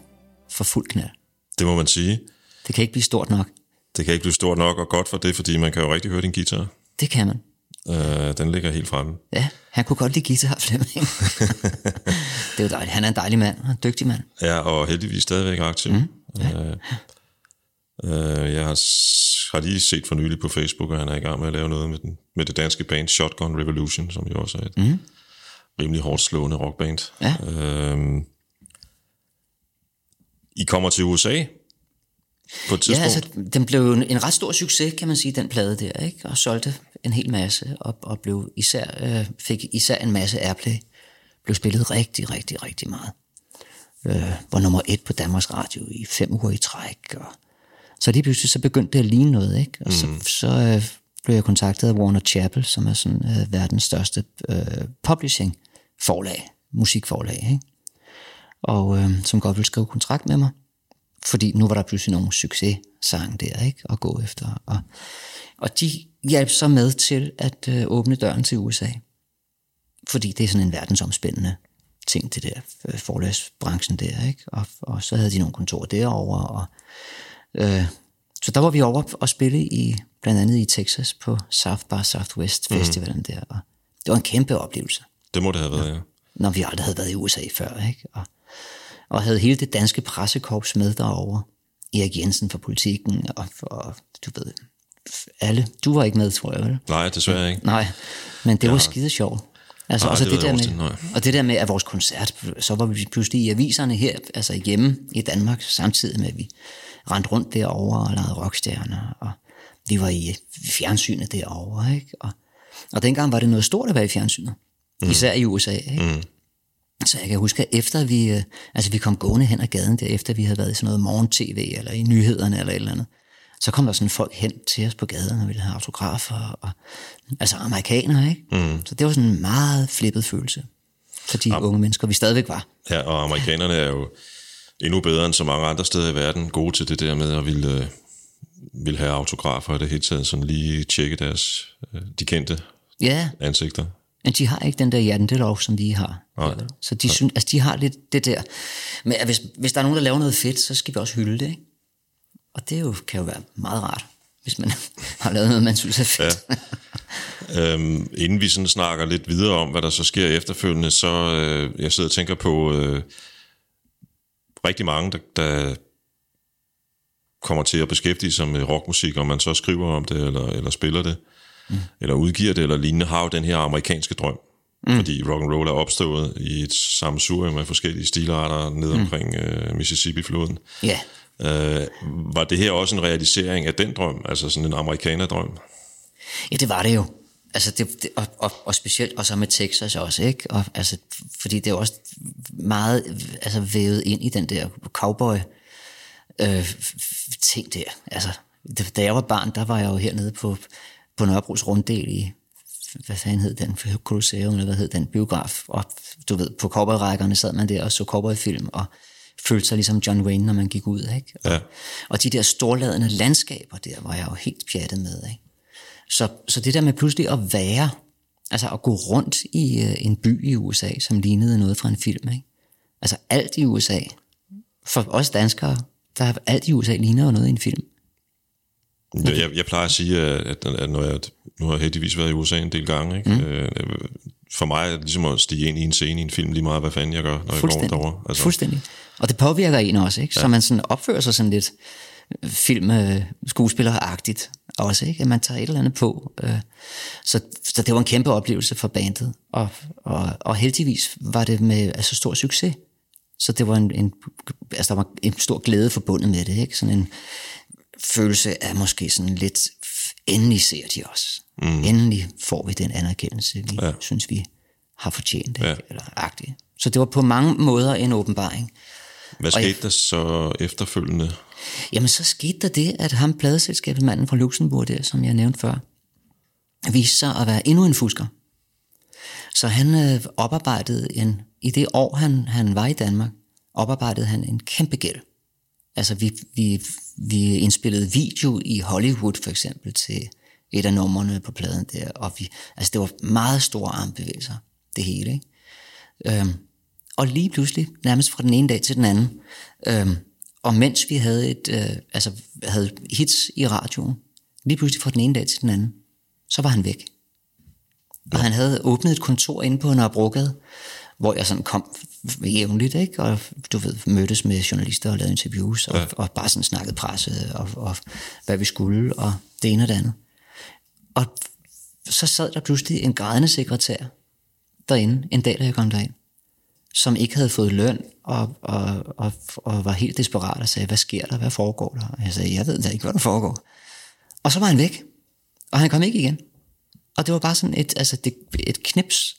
for fuld knald. Det må man sige. Det kan ikke blive stort nok. Det kan ikke blive stort nok og godt for det, fordi man kan jo rigtig høre din guitar. Det kan man. Øh, den ligger helt fremme. Ja, han kunne godt lide guitar, Flemming. det er jo dejligt. Han er en dejlig mand, og en dygtig mand. Ja, og heldigvis stadigvæk aktiv. Mm. Øh, øh, jeg har, har lige set for nylig på Facebook, at han er i gang med at lave noget med, den, med det danske band Shotgun Revolution, som jo også er et mm. rimelig hårdt slående rockband. Ja. Øh, I kommer til USA på et Ja, tidspunkt. altså, den blev en, en ret stor succes, kan man sige, den plade der, ikke? Og solgte en hel masse, og, og blev især, øh, fik især en masse airplay. Blev spillet rigtig, rigtig, rigtig meget. Øh, var nummer et på Danmarks Radio i fem uger i træk. Og, så lige pludselig så begyndte det at ligne noget, ikke? Og så, så øh, blev jeg kontaktet af Warner Chappell, som er sådan øh, verdens største øh, publishing forlag, musikforlag, ikke? Og øh, som godt ville skrive kontrakt med mig fordi nu var der pludselig nogle successange der, ikke? At gå efter. Og, og de hjalp så med til at øh, åbne døren til USA. Fordi det er sådan en verdensomspændende ting, det der øh, forlæsbranchen der, ikke? Og, og så havde de nogle kontorer derovre, og øh, så der var vi over og spille i, blandt andet i Texas på South by Southwest Festivalen mm. der, og det var en kæmpe oplevelse Det må det have været, ja. når vi aldrig havde været i USA før, ikke? Og, og havde hele det danske pressekorps med derovre. Erik Jensen fra politikken, og, og du ved, alle. Du var ikke med, tror jeg, vel? Nej, desværre ikke. Nej, men det var skide sjovt. Altså, Nej, også det det, der med, og det der med, at vores koncert, så var vi pludselig i aviserne her, altså hjemme i Danmark, samtidig med, at vi rendte rundt derovre og lavede rockstjerner, og vi var i fjernsynet derovre, ikke? Og, og dengang var det noget stort at være i fjernsynet, mm. især i USA, ikke? Mm. Så jeg kan huske, at efter vi, øh, altså vi kom gående hen ad gaden der, efter vi havde været i sådan noget morgen-tv, eller i nyhederne, eller et eller andet, så kom der sådan folk hen til os på gaden, og ville have autografer, og, altså amerikanere, ikke? Mm. Så det var sådan en meget flippet følelse for de unge mennesker, vi stadigvæk var. Ja, og amerikanerne er jo endnu bedre end så mange andre steder i verden gode til det der med at ville, øh, ville have autografer og det hele taget sådan lige tjekke deres, øh, de kendte Ja, ansigter. Men de har ikke den der jantelov, som vi har. Nej. Så de, synes, altså, de har lidt det der. Men hvis, hvis der er nogen, der laver noget fedt, så skal vi også hylde det. Ikke? Og det jo, kan jo være meget rart, hvis man har lavet noget, man synes er fedt. Ja. Øhm, inden vi sådan snakker lidt videre om, hvad der så sker efterfølgende, så øh, jeg sidder og tænker på øh, rigtig mange, der, der kommer til at beskæftige sig med rockmusik, om man så skriver om det, eller, eller spiller det, mm. eller udgiver det, eller lignende, har jo den her amerikanske drøm. Mm. Fordi rock and roll er opstået i et sammensurium af forskellige stilarter ned omkring øh, Mississippi-floden. ja. Øh, var det her også en realisering af den drøm, altså sådan en amerikanerdrøm? Ja, det var det jo. Altså det, det, og, og, og specielt og så med Texas også, ikke? Og, altså, fordi det er også meget altså, vævet ind i den der cowboy øh, ting der. Altså, da jeg var barn, der var jeg jo hernede på, på Nørrebros runddel i, hvad fanden hed den, Colosseum, eller hvad hed den, biograf, og du ved, på cowboyrækkerne sad man der og så cowboyfilm, og følte sig ligesom John Wayne, når man gik ud, ikke? Og, Ja. og de der storladende landskaber der, var jeg jo helt pjattet med, ikke? Så, så det der med pludselig at være, altså at gå rundt i øh, en by i USA, som lignede noget fra en film, ikke? Altså alt i USA, for os danskere, der er alt i USA ligner jo noget i en film. Jeg, jeg, jeg plejer at sige, at, at når jeg, nu har jeg heldigvis været i USA en del gange, ikke? Mm. Øh, for mig er det ligesom at stige ind i en scene i en film, lige meget hvad fanden jeg gør, når jeg går derovre. Altså, Fuldstændig. Og det påvirker en også, ikke? Så man sådan opfører sig sådan lidt film øh, skuespilleragtigt også, ikke? At man tager et eller andet på. Øh, så, så det var en kæmpe oplevelse for bandet. Og, og, og heldigvis var det med altså, stor succes. Så det var en, en, altså der var en stor glæde forbundet med det, ikke? Sådan en følelse af måske sådan lidt, endelig ser de os. Mm. Endelig får vi den anerkendelse, vi Ja. synes, vi har fortjent? Ja. Eller agtigt. Så det var på mange måder en åbenbaring. Hvad Og jeg- skete der så efterfølgende? Jamen, så skete der det, at ham pladeselskabet, manden fra Luxembourg der, som jeg nævnte før, viste sig at være endnu en fusker. Så han øh, oparbejdede en, i det år, han, han var i Danmark, oparbejdede han en kæmpe gæld. Altså, vi, vi, vi indspillede video i Hollywood, for eksempel, til et af numrene på pladen der, og vi, altså, det var meget store armbevægelser, det hele, ikke? Øhm, og lige pludselig, nærmest fra den ene dag til den anden, øhm, og mens vi havde, et, øh, altså, havde hits i radioen, lige pludselig fra den ene dag til den anden, så var han væk. Og han havde åbnet et kontor inde på Nørrebrogade, hvor jeg sådan kom jævnligt, ikke? og du ved, mødtes med journalister og lavede interviews, og, ja. og bare sådan snakkede presse, og, og hvad vi skulle, og det ene og det andet. Og så sad der pludselig en grædende sekretær derinde, en dag, da jeg kom derind, som ikke havde fået løn, og, og, og, og var helt desperat og sagde, hvad sker der, hvad foregår der? Og jeg sagde, jeg ved da ikke, hvad der foregår. Og så var han væk, og han kom ikke igen. Og det var bare sådan et, altså det, et knips.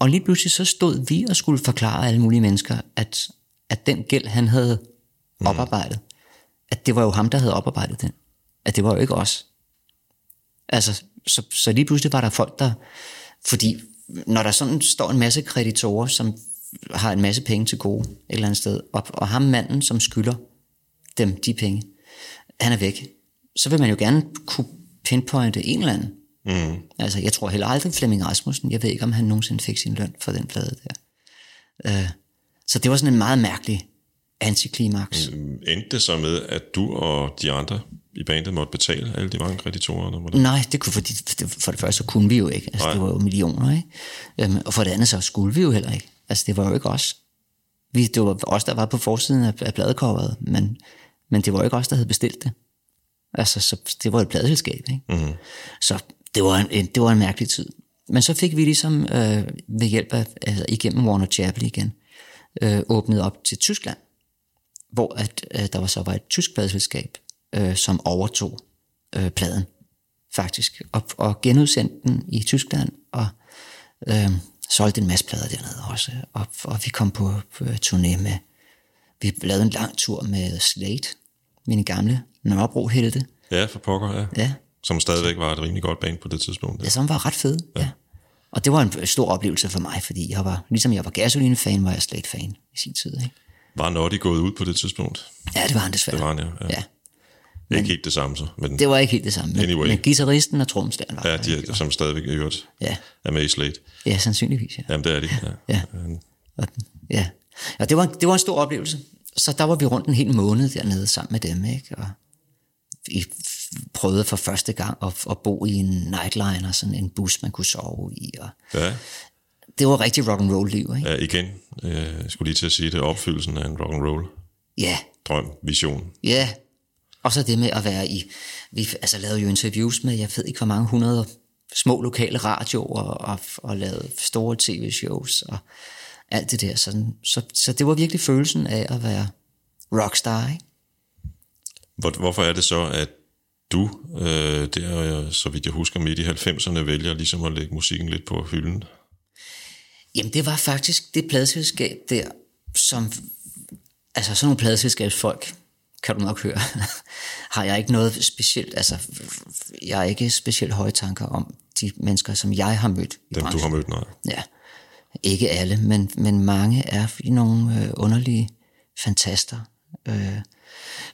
Og lige pludselig så stod vi og skulle forklare alle mulige mennesker, at, at den gæld, han havde oparbejdet, at det var jo ham, der havde oparbejdet den. At det var jo ikke os. Altså, så, så lige pludselig var der folk, der... Fordi når der sådan står en masse kreditorer, som har en masse penge til gode et eller andet sted, og, og ham manden, som skylder dem de penge, han er væk, så vil man jo gerne kunne pinpointe en eller anden. Mm. Altså, jeg tror heller aldrig Flemming Rasmussen, jeg ved ikke, om han nogensinde fik sin løn for den plade der. Uh, så det var sådan en meget mærkelig antiklimaks. Mm. Endte det så med, at du og de andre i bandet måtte betale alle de mange kreditorer? Der måtte... Nej, det kunne, fordi, for det første så kunne vi jo ikke. Altså, Nej. det var jo millioner, ikke? Øhm, og for det andet så skulle vi jo heller ikke. Altså, det var jo ikke os. Vi, det var os, der var på forsiden af, af pladecoveret, men, men det var jo ikke os, der havde bestilt det. Altså, så det var et pladeselskab, ikke? Mm-hmm. Så det var, en, en, det var en mærkelig tid. Men så fik vi ligesom øh, ved hjælp af, altså igennem Warner Chappell igen, øh, åbnet op til Tyskland, hvor at, øh, der var så var et tysk pladeselskab, øh, som overtog øh, pladen faktisk, og, og genudsendte den i Tyskland, og øh, solgte en masse plader dernede også, og, og vi kom på, på turné med, vi lavede en lang tur med Slate, mine gamle Nørrebro-helte, Ja, for pokker, ja. ja, Som stadigvæk var et rimelig godt band på det tidspunkt. ja, som var ret fede, ja. ja. Og det var en stor oplevelse for mig, fordi jeg var, ligesom jeg var Gasoline-fan, var jeg Slate-fan i sin tid, ikke? Var Noddy gået ud på det tidspunkt? Ja, det var han desværre. Det var han, ja. ja. ja. Det er ikke helt det samme så, men Det var ikke helt det samme, men, Anyway. men guitaristen og tromslæren var ja, de er, som stadigvæk i øvrigt Ja. er med i Slate. Ja, sandsynligvis, ja. Jamen, det er de, ja. Ja. Og, ja. ja det, var, det var en stor oplevelse. Så der var vi rundt en hel måned dernede sammen med dem, ikke? Og vi prøvede for første gang at, at bo i en nightliner, sådan en bus, man kunne sove i. Og Ja, det var rigtig rock and roll liv, ikke? ja igen, øh, jeg skulle lige til at sige det, opfyldelsen af en rock and roll Ja, drøm, vision. ja. Og så det med at være i... Vi altså, lavede jo interviews med, jeg ved ikke hvor mange hundrede små lokale radioer, og, og lavede store tv-shows, og alt det der. Sådan. Så, så det var virkelig følelsen af at være rockstar, ikke? Hvor, hvorfor er det så, at du, øh, der, så vidt jeg husker, midt i 90'erne, vælger ligesom at lægge musikken lidt på hylden? Jamen, det var faktisk det pladselskab der, som... Altså, sådan nogle pladselskabsfolk, kan du nok høre, har jeg ikke noget specielt... Altså, jeg har ikke specielt høje tanker om de mennesker, som jeg har mødt i Dem, du branchen. har mødt, nej. Ja, ikke alle, men, men mange er i nogle øh, underlige fantaster. Øh,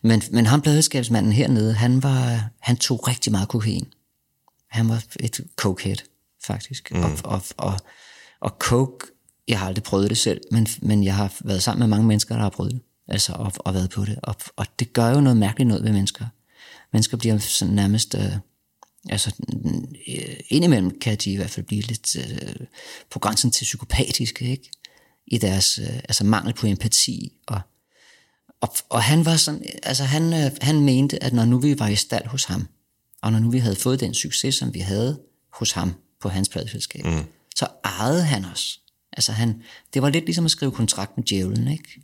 men, men ham pladselskabsmanden hernede, han, var, han tog rigtig meget kokain. Han var et cokehead, faktisk. Mm. Og, og, og, og coke, jeg har aldrig prøvet det selv, men, men jeg har været sammen med mange mennesker, der har prøvet det. Altså, og, og været på det. Og, og det gør jo noget mærkeligt noget ved mennesker. Mennesker bliver sådan nærmest... Øh, altså, øh, indimellem kan de i hvert fald blive lidt øh, på grænsen til psykopatiske, ikke? I deres øh, altså mangel på empati. Og, og, og han var sådan, altså han, øh, han mente, at når nu vi var i stald hos ham, og når nu vi havde fået den succes, som vi havde hos ham på hans pladeselskab, mm. så ejede han os. Altså han, det var lidt ligesom at skrive kontrakt med djævlen, ikke?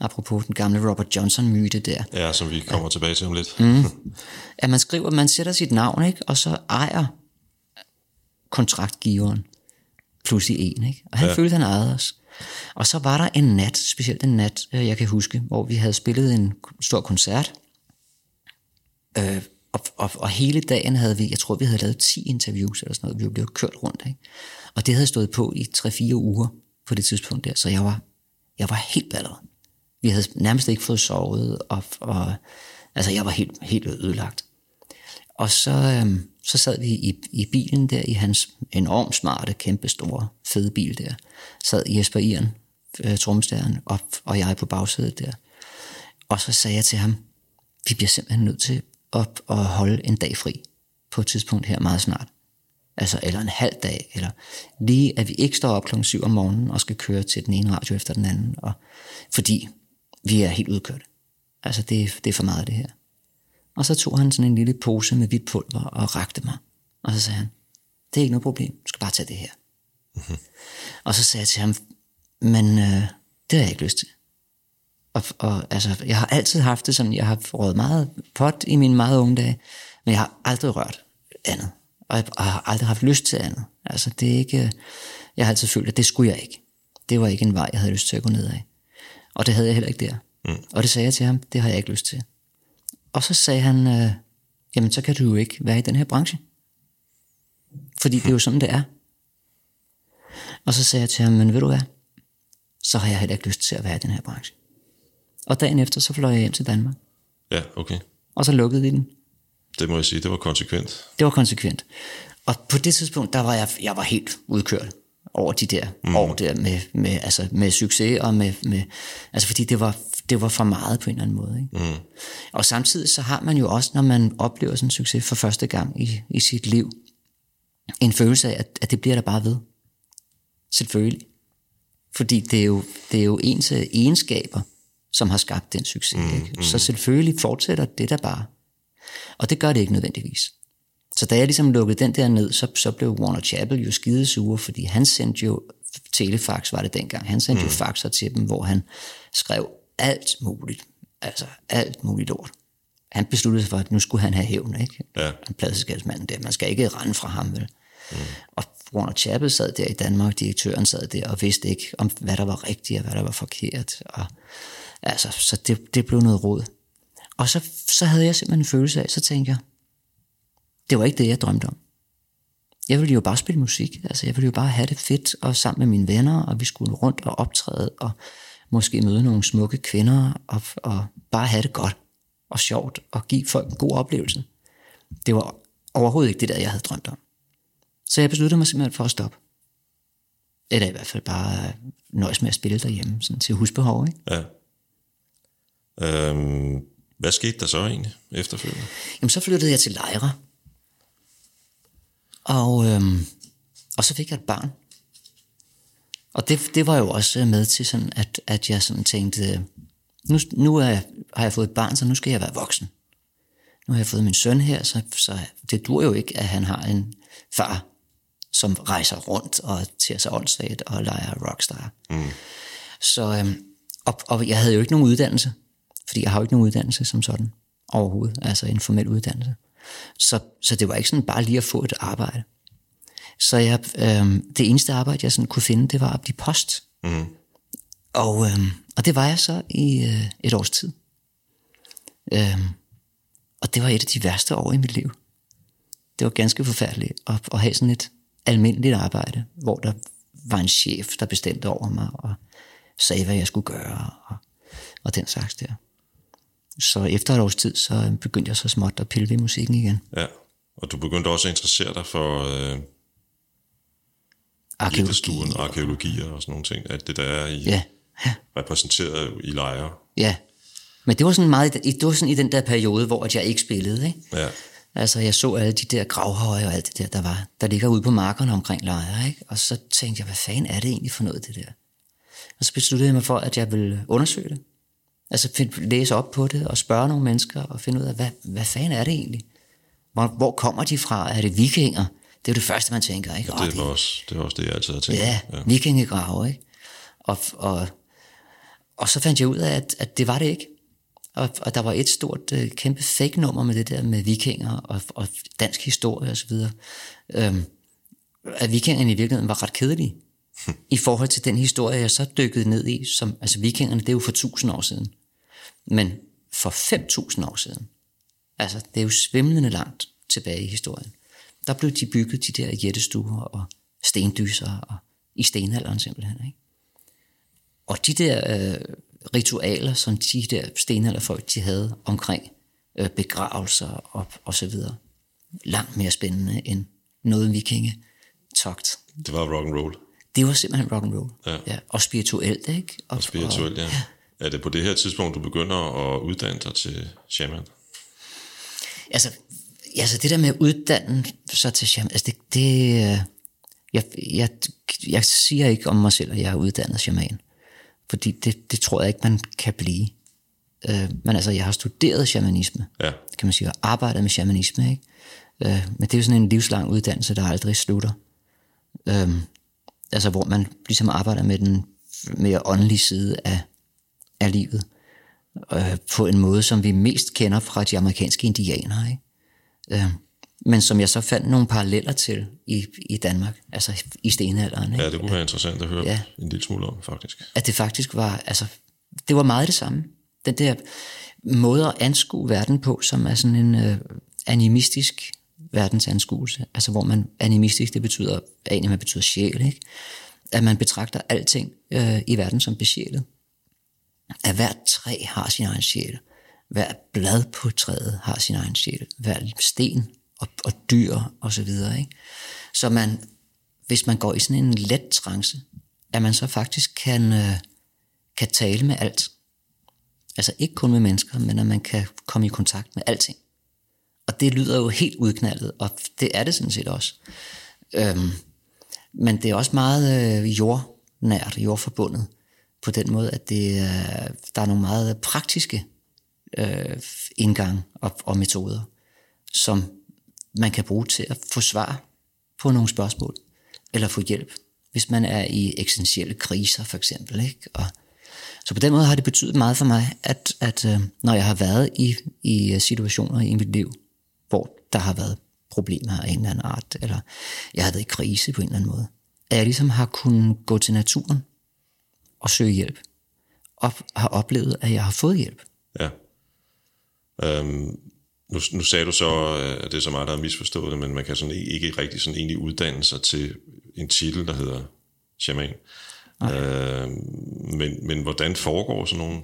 Apropos den gamle Robert Johnson-myte der. Ja, som vi kommer tilbage til om lidt. Mm. At man skriver, man sætter sit navn, ikke? Og så ejer kontraktgiveren pludselig en, ikke? Og han Ja. ja. følte, han ejede os. Og så var der en nat, specielt en nat, øh, jeg kan huske, hvor vi havde spillet en stor koncert. Øh, og, og, og hele dagen havde vi, jeg tror, vi havde lavet 10 interviews eller sådan noget. Vi var blevet kørt rundt, ikke? Og det havde stået på i 3-4 uger på det tidspunkt der, så jeg var, jeg var helt balleret. Vi havde nærmest ikke fået sovet, og, og altså jeg var helt, helt ødelagt. Og så, øhm, så sad vi i, i bilen der, i hans enormt smarte, kæmpe store, fede bil der. Sad Jesper Iren, øh, tromstæren, og, og jeg på bagsædet der. Og så sagde jeg til ham, vi bliver simpelthen nødt til at, at holde en dag fri på et tidspunkt her meget snart. Altså, eller en halv dag, eller lige at vi ikke står op klokken 7 om morgenen og skal køre til den ene radio efter den anden, og, fordi vi er helt udkørt. Altså, det, det er for meget det her. Og så tog han sådan en lille pose med hvidt pulver og rakte mig. Og så sagde han, det er ikke noget problem, du skal bare tage det her. Mm-hmm. Og så sagde jeg til ham, men øh, det har jeg ikke lyst til. Og, og altså, jeg har altid haft det sådan, jeg har røget meget pot i mine meget unge dage, men jeg har aldrig rørt andet. Og jeg, og jeg har aldrig haft lyst til andet. Altså, det er ikke, jeg har altid følt, at det skulle jeg ikke. Det var ikke en vej, jeg havde lyst til at gå ned af. Og det havde jeg heller ikke der. Mm. Og det sagde jeg til ham, det har jeg ikke lyst til. Og så sagde han, øh, jamen så kan du jo ikke være i den her branche. Fordi det er jo sådan, det er. Og så sagde jeg til ham, men ved du hvad, så har jeg heller ikke lyst til at være i den her branche. Og dagen efter, så fløj jeg hjem til Danmark. Ja, okay. Og så lukkede vi den. Det må jeg sige, det var konsekvent. Det var konsekvent. Og på det tidspunkt, der var jeg, jeg var helt udkørt over de der mm. år der med, med, altså med succes og med, med altså fordi det var, det var for meget på en eller anden måde. Ikke? Mm. Og samtidig så har man jo også, når man oplever sådan en succes for første gang i, i sit liv, en følelse af, at, at det bliver der bare ved. Selvfølgelig. Fordi det er jo, det er jo ens egenskaber, som har skabt den succes. Mm, ikke? Så selvfølgelig fortsætter det der bare. Og det gør det ikke nødvendigvis. Så da jeg ligesom lukkede den der ned, så, så blev Warner Chappell jo skidesure, fordi han sendte jo, telefax var det dengang, han sendte mm. jo faxer til dem, hvor han skrev alt muligt, altså alt muligt lort. Han besluttede sig for, at nu skulle han have hævn, ikke? Ja. En pladselskabsmanden der, man skal ikke rende fra ham, vel? Mm. Og Warner Chappell sad der i Danmark, direktøren sad der og vidste ikke, om hvad der var rigtigt og hvad der var forkert. Og, altså, så det, det blev noget råd. Og så, så havde jeg simpelthen en følelse af, så tænkte jeg, det var ikke det, jeg drømte om. Jeg ville jo bare spille musik. Altså, jeg ville jo bare have det fedt og sammen med mine venner, og vi skulle rundt og optræde, og måske møde nogle smukke kvinder, og, og bare have det godt og sjovt, og give folk en god oplevelse. Det var overhovedet ikke det der, jeg havde drømt om. Så jeg besluttede mig simpelthen for at stoppe. Eller i hvert fald bare nøjes med at spille derhjemme, sådan til husbehov, ikke? Ja. Øhm, hvad skete der så egentlig efterfølgende? Jamen, så flyttede jeg til Lejre. Og, øhm, og så fik jeg et barn. Og det, det var jo også med til sådan, at, at jeg sådan tænkte, nu, nu er, jeg- har jeg fået et barn, så nu skal jeg være voksen. Nu har jeg fået min søn her, så, så det dur jo ikke, at han har en far, som rejser rundt og tager sig åndssvagt og leger rockstar. Mm. Så, øhm, og, og jeg havde jo ikke nogen uddannelse, fordi jeg har jo ikke nogen uddannelse som sådan overhovedet, altså en formel uddannelse. Så, så det var ikke sådan bare lige at få et arbejde. Så jeg, øhm, det eneste arbejde, jeg sådan kunne finde, det var at blive post. Mm. Og, øhm, og det var jeg så i øh, et års tid. Øhm, og det var et af de værste år i mit liv. Det var ganske forfærdeligt at, at have sådan et almindeligt arbejde, hvor der var en chef, der bestemte over mig og sagde, hvad jeg skulle gøre og, og den slags der. Så efter et års tid, så begyndte jeg så småt at pille ved musikken igen. Ja. Og du begyndte også at interessere dig for øh, Arkeologi. Gildestuen, arkeologier og sådan nogle ting. At det der er i, Ja, ja, repræsenteret i lejre. ja. Men det var sådan meget, det var sådan i den der periode, hvor at jeg ikke spillede, ikke? Ja. Altså, jeg så alle de der gravhøje og alt det der, der var, der ligger ude på markerne omkring lejre, ikke? Og så tænkte jeg, hvad fanden er det egentlig for noget, det der? Og så besluttede jeg mig for, at jeg ville undersøge det. Altså find, læse op på det og spørge nogle mennesker og finde ud af, hvad, hvad fanden er det egentlig? Hvor, hvor kommer de fra? Er det vikinger? Det er jo det første, man tænker, ikke? Åh, Det var også det, var også det jeg altid har tænkt. Ja, ja. vikingegrave, ikke? Og, og, og så fandt jeg ud af, at, at det var det ikke. Og, og der var et stort, øh, kæmpe fake-nummer med det der med vikinger og, og dansk historie osv. Øhm, at vikingerne i virkeligheden var ret kedelige i forhold til den historie, jeg så dykkede ned i. Som, altså vikingerne, det er jo for 1000 år siden. Men for 5.000 år siden, altså det er jo svimlende langt tilbage i historien, der blev de bygget, de der jættestuer og stendyser og i stenalderen simpelthen. Ikke? Og de der øh, ritualer, som de der stenalderfolk, de havde omkring øh, begravelser og, og så videre, langt mere spændende end noget vikinge togt. Det var rock and roll det var simpelthen rock and roll. Ja. Ja, og spirituelt, ikke? Og, og spirituelt, ja. Er det på det her tidspunkt, du begynder at uddanne dig til shaman? altså, altså det der med at uddanne sig til shaman, altså det, det øh, jeg, jeg, jeg siger ikke om mig selv, at jeg er uddannet shaman, fordi det, det tror jeg ikke, man kan blive. Øh, men altså, jeg har studeret shamanisme, Ja. kan man sige, og arbejdet med shamanisme, ikke? Øh, men det er jo sådan en livslang uddannelse, der aldrig slutter. Øh, altså, hvor man ligesom arbejder med den mere åndelige side af, af livet, øh, på en måde, som vi mest kender fra de amerikanske indianere, ikke? Øh, men som jeg så fandt nogle paralleller til i, i Danmark, altså i stenalderen. Ikke? Ja, det kunne være interessant at høre Ja. en lille smule om, faktisk. At det faktisk var, altså, det var meget det samme. Den der måde at anskue verden på, som er sådan en øh, animistisk verdensanskuelse, altså hvor man, animistisk, det betyder, anima betyder sjæl, ikke? At man betragter alting øh, i verden som besjælet. At hvert træ har sin egen sjæl. Hver blad på træet har sin egen sjæl. Hver sten og, og dyr og så videre. Ikke? Så man, hvis man går i sådan en let trance, at man så faktisk kan, øh, kan tale med alt. Altså ikke kun med mennesker, men at man kan komme i kontakt med alting. Og det lyder jo helt udknaldet, og det er det sådan set også. Øhm, men det er også meget øh, jordnært, jordforbundet, på den måde, at det, øh, der er nogle meget praktiske øh, indgang og, og metoder, som man kan bruge til at få svar på nogle spørgsmål, eller få hjælp, hvis man er i eksistentielle kriser for eksempel. Ikke? Og, så på den måde har det betydet meget for mig, at, at øh, når jeg har været i, i øh, situationer i mit liv, der har været problemer af en eller anden art, eller jeg har været i krise på en eller anden måde, at jeg ligesom har kunnet gå til naturen og søge hjælp, og har oplevet, at jeg har fået hjælp. Ja. Øhm, nu, nu sagde du så, øh, at det er så meget, der er misforstået det, men man kan sådan ikke ikke rigtig sådan egentlig uddanne sig til en titel, der hedder shaman. Øhm, men, men hvordan foregår sådan nogle,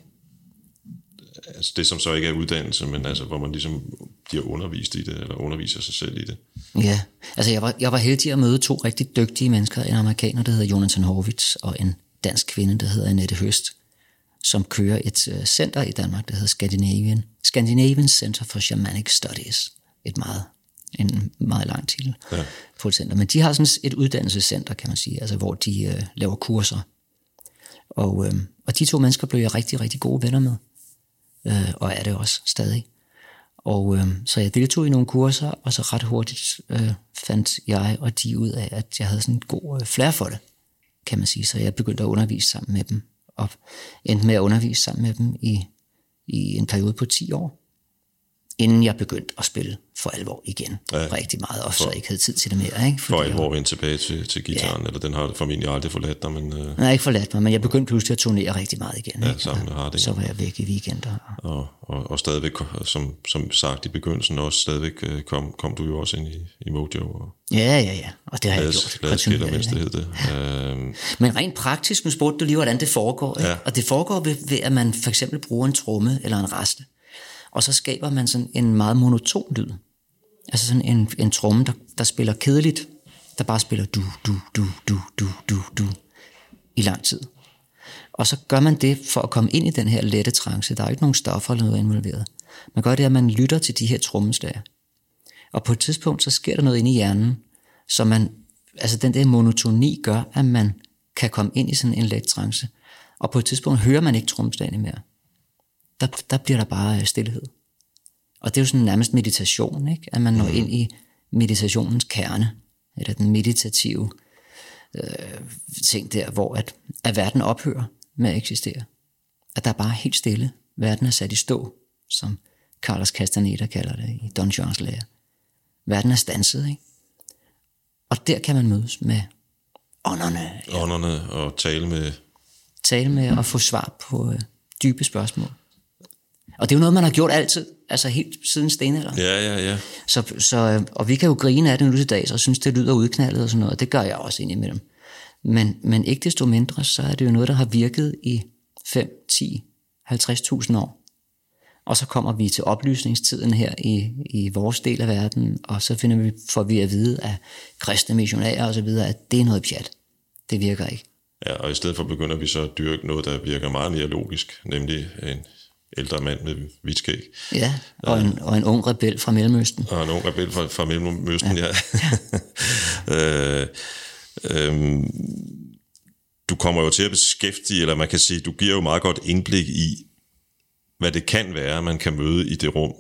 altså det som så ikke er uddannelse, men altså hvor man ligesom bliver undervist i det, eller underviser sig selv i det. Ja, altså jeg var, jeg var heldig at møde to rigtig dygtige mennesker, en amerikaner, der hedder Jonathan Horvitz, og en dansk kvinde, der hedder Annette Høst, som kører et uh, center i Danmark, der hedder Scandinavian, Scandinavian Center for Shamanic Studies. Et meget, en meget lang titel ja. på et center. Men de har sådan et uddannelsescenter, kan man sige, altså hvor de uh, laver kurser. Og, uh, og de to mennesker blev jeg rigtig, rigtig gode venner med øh, og er det også stadig. Og øh, så jeg deltog i nogle kurser, og så ret hurtigt øh, fandt jeg og de ud af, at jeg havde sådan en god øh, flair for det, kan man sige. Så jeg begyndte at undervise sammen med dem, og endte med at undervise sammen med dem i, i en periode på 10 år, inden jeg begyndte at spille for alvor igen Ja. rigtig meget, og så ikke havde tid til det mere. Ikke? For jeg- alvor vende tilbage til, til gitaren, ja. eller den har formentlig aldrig forladt dig, men øh, Den har ikke forladt mig, men jeg begyndte pludselig at turnere rigtig meget igen. Ja, ikke? sammen med Harding. Så var jeg væk i weekender. og- og, og, stadigvæk, som, som sagt i begyndelsen også, stadigvæk øh, kom, kom du jo også ind i, i Mojo og Ja, ja, ja, og det har jeg lavede, gjort. skiller, mens det hed det. Øhm, Men rent praktisk, nu spurgte du lige, hvordan det foregår. Ikke? Ja. Og det foregår ved, ved, at man for eksempel bruger en tromme eller en raste, og så skaber man sådan en meget monoton lyd. Altså sådan en, en tromme, der, der spiller kedeligt, der bare spiller du, du, du, du, du, du, du i lang tid. Og så gør man det for at komme ind i den her lette trance. Der er ikke nogen stoffer eller noget involveret. Man gør det, at man lytter til de her trommeslager. Og på et tidspunkt, så sker der noget inde i hjernen, så man, altså den der monotoni gør, at man kan komme ind i sådan en let trance. Og på et tidspunkt hører man ikke trommeslagene mere. Der, der bliver der bare øh, stillhed. Og det er jo sådan nærmest meditation, ikke? at man når ind i meditationens kerne, eller den meditative øh, ting der, hvor at, at verden ophører med at eksistere. At der er bare helt stille. Verden er sat i stå, som Carlos Castaneda kalder det i Don Juans lære. Verden er stanset, ikke? Og der kan man mødes med ånderne, Ånderne og tale med... tale med og få svar på øh, dybe spørgsmål. Og det er jo noget, man har gjort altid, altså helt siden stenalderen. Ja, ja, ja. Så, så, og vi kan jo grine af det nu til dags, og synes, det lyder udknaldet og sådan noget, og det gør jeg også indimellem. Men, men ikke desto mindre, så er det jo noget, der har virket i 5, 10, 50.000 år. Og så kommer vi til oplysningstiden her i, i vores del af verden, og så finder vi, får vi at vide af kristne missionærer og så videre, at det er noget pjat. Det virker ikke. Ja, og i stedet for begynder vi så at dyrke noget, der virker meget mere logisk, nemlig en ældre mand med hvidt skæg. Ja, og en, og en ung rebel fra Mellemøsten. Og en ung rebel fra, fra Mellemøsten, ja. ja. øh, øh, du kommer jo til at beskæftige, eller man kan sige, du giver jo meget godt indblik i, hvad det kan være, man kan møde i det rum,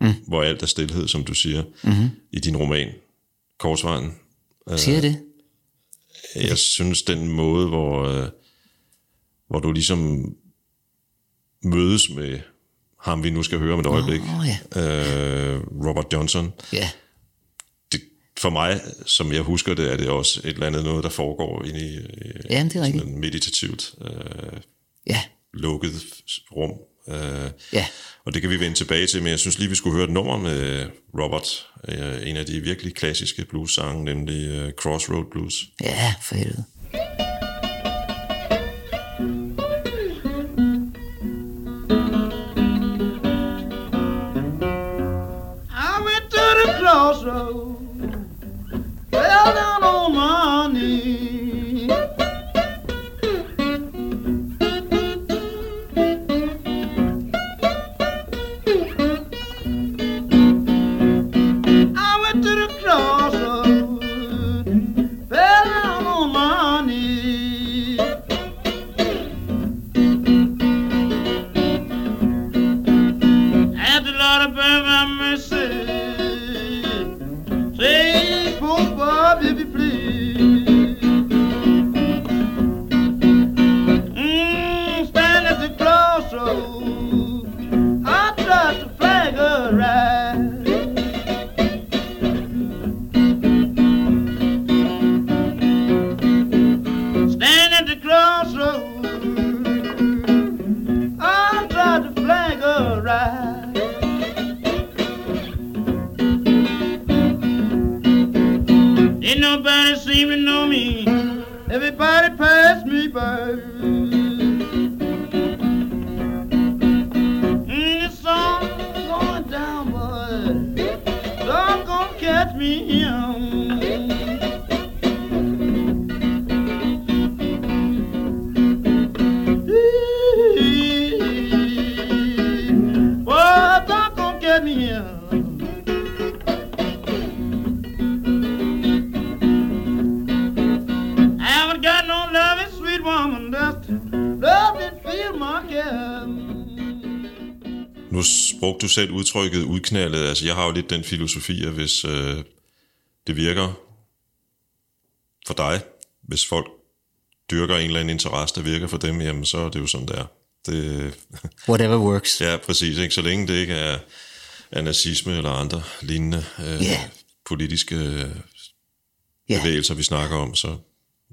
mm. hvor alt er stillhed, som du siger, mm-hmm. i din roman, Korsvejen. Siger jeg det? Jeg synes, den måde, hvor, øh, hvor du ligesom mødes med ham, vi nu skal høre om et øjeblik, Åh, ja. øh, Robert Johnson, Ja, det, for mig, som jeg husker det, er det også et eller andet noget, der foregår inde i Jamen, det er sådan en meditativt øh, ja, lukket rum. Øh, ja. og det kan vi vende tilbage til, men jeg synes lige, vi skulle høre et nummer med Robert, øh, en af de virkelig klassiske blues-sange, nemlig øh, Crossroad Blues. Ja, for helvede. Selv udtrykket udknaldet. Altså, jeg har jo lidt den filosofi, at hvis øh, det virker for dig, hvis folk dyrker en eller anden interesse, der virker for dem, jamen så er det jo sådan, der. Det, Whatever works. ja, præcis. Ikke? Så længe det ikke er, er nazisme eller andre lignende øh, Ja. politiske øh, Ja. bevægelser, vi snakker om, så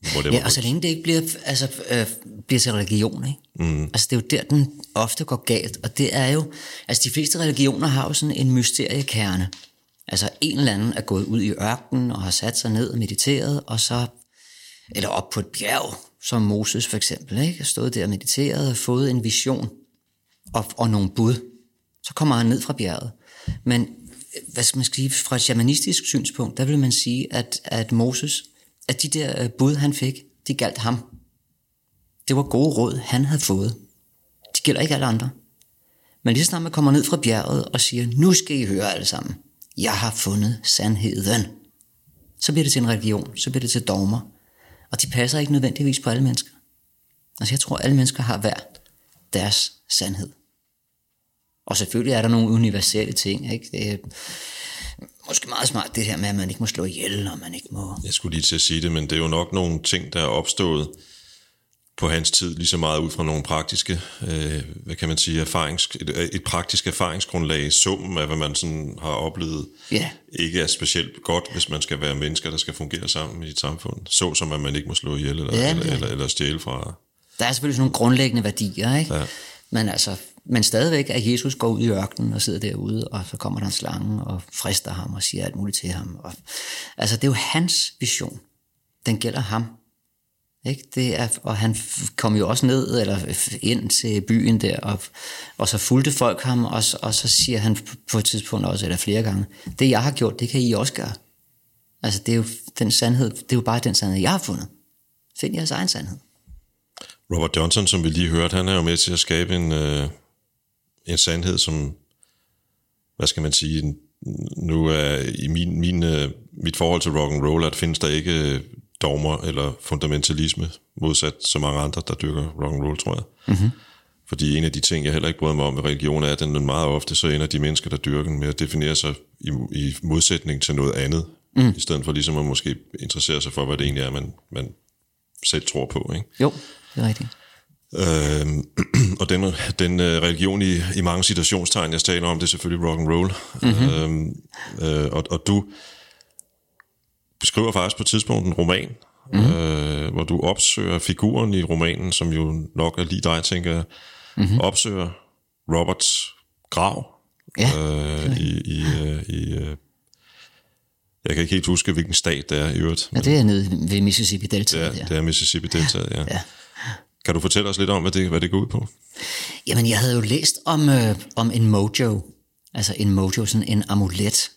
whatever. Ja, og så længe det ikke bliver, altså, øh, bliver til religion, ikke? Mm. Altså, det er jo der, den ofte går galt, og det er jo, altså de fleste religioner har jo sådan en mysteriekerne. Altså, en eller anden er gået ud i ørkenen og har sat sig ned og mediteret, og så, eller op på et bjerg, som Moses for eksempel, ikke? Stået der og mediteret og fået en vision og, og nogle bud. Så kommer han ned fra bjerget. Men hvad skal man sige, fra et shamanistisk synspunkt, der vil man sige, at, at Moses, at de der øh, bud, han fik, de galt ham. Det var gode råd, han havde fået. De gælder ikke alle andre. Men lige så snart man kommer ned fra bjerget og siger, nu skal I høre alle sammen. Jeg har fundet sandheden. Så bliver det til en religion, så bliver det til dogmer. Og de passer ikke nødvendigvis på alle mennesker. Altså jeg tror, alle mennesker har hver deres sandhed. Og selvfølgelig er der nogle universelle ting, ikke? Det er måske meget smart det her med, at man ikke må slå ihjel, og man ikke må... Jeg skulle lige til at sige det, men det er jo nok nogle ting, der er opstået på hans tid, lige så meget ud fra nogle praktiske, øh, hvad kan man sige, erfarings, et, et praktisk erfaringsgrundlag, summen af, hvad man sådan har oplevet, Ja. ikke er specielt godt, hvis man skal være mennesker, der skal fungere sammen i et samfund. Så som at man ikke må slå ihjel eller, Ja, eller, ja. eller, eller stjæle fra... Der er selvfølgelig sådan nogle grundlæggende værdier, ikke? Ja. Men altså, men stadigvæk, at Jesus går ud i ørkenen og sidder derude, og så kommer der en slange og frister ham og siger alt muligt til ham. Og, altså, det er jo hans vision. Den gælder ham. Ikke? Det er, og han kom jo også ned eller ind til byen der, og, og så fulgte folk ham, og, og så siger han på et tidspunkt også, eller flere gange, det jeg har gjort, det kan I også gøre. Altså, det er jo den sandhed, det er jo bare den sandhed, jeg har fundet. Find jeres egen sandhed. Robert Johnson, som vi lige hørte, han er jo med til at skabe en, øh, en sandhed, som, hvad skal man sige, nu er i min, min, øh, mit forhold til rock and roll, at findes der ikke øh, dogmer eller fundamentalisme, modsat så mange andre, der dyrker rock and roll, tror jeg. Mm-hmm. Fordi en af de ting, jeg heller ikke bryder mig om ved religion, er, at den meget ofte så ender de mennesker, der dyrker den, med at definere sig i, i modsætning til noget andet, mm. i stedet for ligesom at måske interessere sig for, hvad det egentlig er, man, man selv tror på. Ikke? Jo, det er rigtigt. Øhm, og den, den øh, religion i, i mange situationstegn, jeg taler om, det er selvfølgelig rock and roll. Mm-hmm. Øh, og, og du beskriver faktisk på et tidspunkt en roman, mm-hmm. øh, hvor du opsøger figuren i romanen, som jo nok er lige dig, tænker jeg, mm-hmm. opsøger Roberts grav Ja, øh, i, i, øh, i øh, jeg kan ikke helt huske, hvilken stat det er i øvrigt. Ja, det er nede ved Mississippi det, Delta. er, der. det er Mississippi Delta, ja. Ja. Kan du fortælle os lidt om, hvad det, hvad det går ud på? Jamen, jeg havde jo læst om, øh, om en mojo, altså en mojo, sådan en amulet,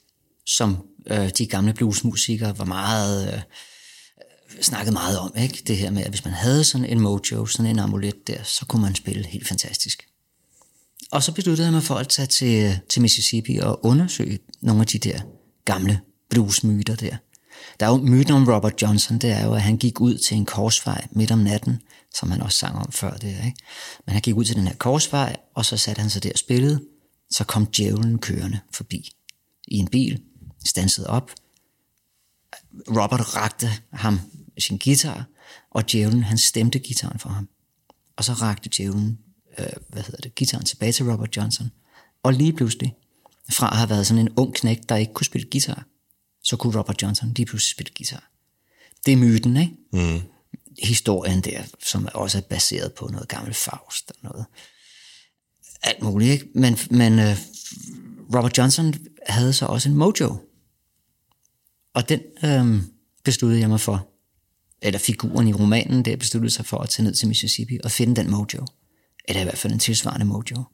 som øh, de gamle bluesmusikere var meget, øh, øh, snakkede meget om, ikke? Det her med, at hvis man havde sådan en mojo, sådan en amulet der, så kunne man spille helt fantastisk. Og så besluttede jeg mig for at tage til, til Mississippi og undersøge nogle af de der gamle bluesmyter der. Der er jo myten om Robert Johnson, det er jo, at han gik ud til en korsvej midt om natten, som han også sang om før det, ikke? Men han gik ud til den her korsvej, og så satte han sig der og spillede. Så kom djævlen kørende forbi i en bil, stansede op. Robert rakte ham sin guitar, og djævlen han stemte gitaren for ham. Og så rakte djævlen, øh, hvad hedder det, gitaren tilbage til Robert Johnson. Og lige pludselig, fra at have været sådan en ung knægt, der ikke kunne spille guitar, så kunne Robert Johnson lige pludselig spille guitar. Det er myten, ikke? Mm. Historien der, som også er baseret på noget gammelt Faust og noget alt muligt, ikke? Men, men øh, Robert Johnson havde så også en mojo. Og den øh, besluttede jeg mig for, eller figuren i romanen, der besluttede sig for at tage ned til Mississippi og finde den mojo. Eller i hvert fald en tilsvarende mojo.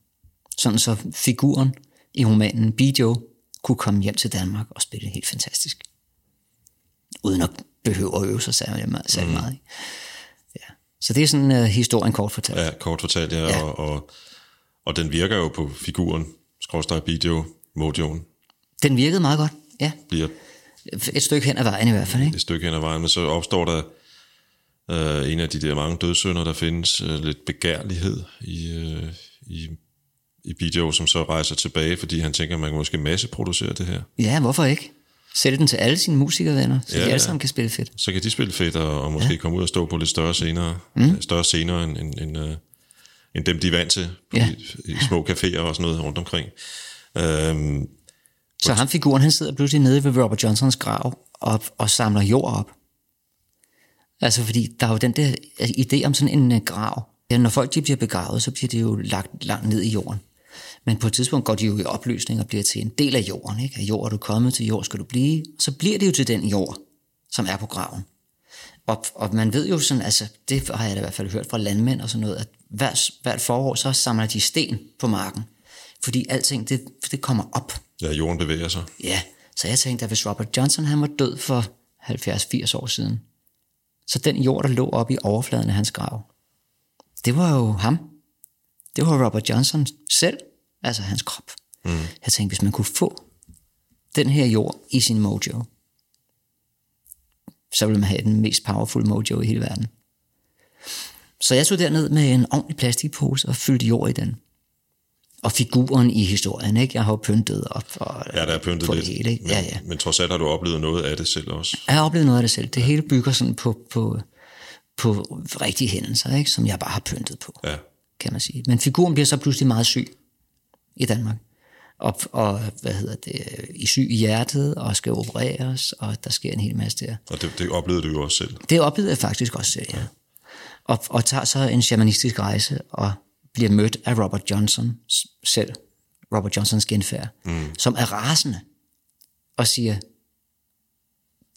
Sådan så figuren i romanen Bijo kunne komme hjem til Danmark og spille helt fantastisk. Uden at behøve at øve sig særlig meget. Særlig meget ikke? ja. Så det er sådan uh, historien kort fortalt. Ja, kort fortalt, ja. Ja. Og, og, og den virker jo på figuren, skråstrej video, mojoen, Den virkede meget godt, ja. bliver Et stykke hen ad vejen i hvert fald, ikke? et stykke hen ad vejen, men så opstår der øh, en af de der mange dødssynder, der findes, øh, lidt begærlighed i, øh, i, i video, som så rejser tilbage, fordi han tænker, at man kan måske masseproducere det her. Ja, hvorfor ikke? Sælge den til alle sine musikervenner, så ja, de alle sammen kan spille fedt. Så kan de spille fedt og, og måske ja. komme ud og stå på lidt større scener, mm. større scener end, end, end, øh, end dem, de er vant til på Ja. ja. i, små caféer og sådan noget rundt omkring. Øhm, Så ham figuren, han sidder pludselig nede ved Robert Johnsons grav og, og samler jord op. Altså fordi der er jo den der idé om sådan en øh, grav. Ja, når folk de bliver begravet, så bliver de jo lagt langt ned i jorden. Men på et tidspunkt går de jo i opløsning og bliver til en del af jorden. Ikke? Af jord er du kommet, til jord skal du blive. Så bliver det jo til den jord, som er på graven. Og, og man ved jo sådan, altså det har jeg da i hvert fald hørt fra landmænd og sådan noget, at hver, hvert forår så samler de sten på marken. Fordi alting, det, det kommer op. ja, jorden bevæger sig. Ja, så jeg tænkte, at hvis Robert Johnson han var død for 70-80 år siden, så den jord, der lå oppe i overfladen af hans grav, det var jo ham. Det var Robert Johnson selv, altså hans krop. Mm. Jeg tænkte, hvis man kunne få den her jord i sin mojo, så ville man have den mest powerful mojo i hele verden. Så jeg tog derned med en ordentlig plastikpose og fyldte jord i den. og figuren i historien, ikke? Jeg har jo pyntet op og, Ja, der er pyntet lidt. det hele, ikke? Men, Ja, ja. men trods alt har du oplevet noget af det selv også. Jeg har oplevet noget af det selv. Det hele bygger sådan på, på, på rigtige hændelser, ikke? som jeg bare har pyntet på, Ja. kan man sige. Men figuren bliver så pludselig meget syg i Danmark. Og, og hvad hedder det, i syg i hjertet, og skal opereres, og der sker en hel masse der. Og det, det oplevede du jo også selv. Det oplevede jeg faktisk også selv, ja. Og, og tager så en shamanistisk rejse, og bliver mødt af Robert Johnson selv, Robert Johnsons genfærd, mm. som er rasende, og siger,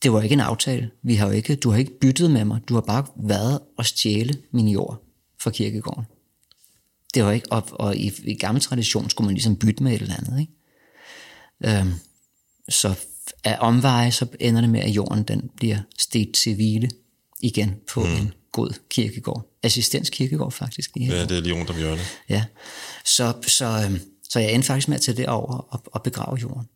det var ikke en aftale, vi har jo ikke, du har ikke byttet med mig, du har bare været og stjæle min jord fra kirkegården. Det var ikke, og, og i, i gammel tradition skulle man ligesom bytte med et eller andet, ikke? Øhm, så af omveje, så ender det med, at jorden den bliver stedt til hvile igen på mm. en god kirkegård. Assistenskirkegård faktisk. Lige. Ja, det er lige rundt om hjørnet. Ja. Så, så, øhm, så jeg endte faktisk med at tage det over og, og begrave jorden.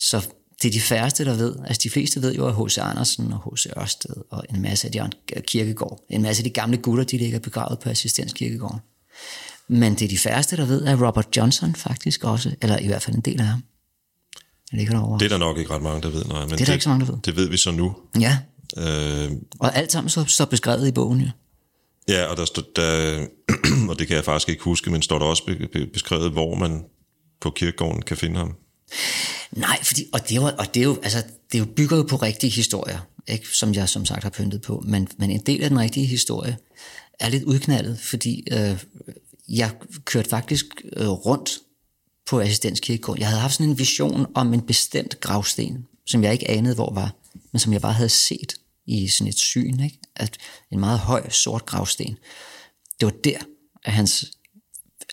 Så det er de færreste, der ved. Altså de fleste ved jo, at H.C. Andersen og H.C. Ørsted og en masse af de andre kirkegård, en masse af de gamle gutter, de ligger begravet på assistenskirkegården. Men det er de færreste, der ved, at Robert Johnson faktisk også, eller i hvert fald en del af ham, ligger derovre. Det er der nok ikke ret mange, der ved. Nej, men Det er der ikke så mange, der ved. Det ved vi så nu. Ja, Øh, og alt sammen så, så beskrevet i bogen, jo. ja, og der, stod, der, og det kan jeg faktisk ikke huske, men står der også be, be, beskrevet, hvor man på kirkegården kan finde ham. Nej, fordi, og, det er jo, og det, er jo, altså, det er jo bygger jo på rigtige historier, ikke? som jeg som sagt har pyntet på. Men, men en del af den rigtige historie er lidt udknaldet, fordi øh, jeg kørte faktisk øh, rundt på assistenskirkegården. Jeg havde haft sådan en vision om en bestemt gravsten, som jeg ikke anede, hvor var, men som jeg bare havde set i sådan et syn. Ikke? At en meget høj, sort gravsten. Det var der, at, hans,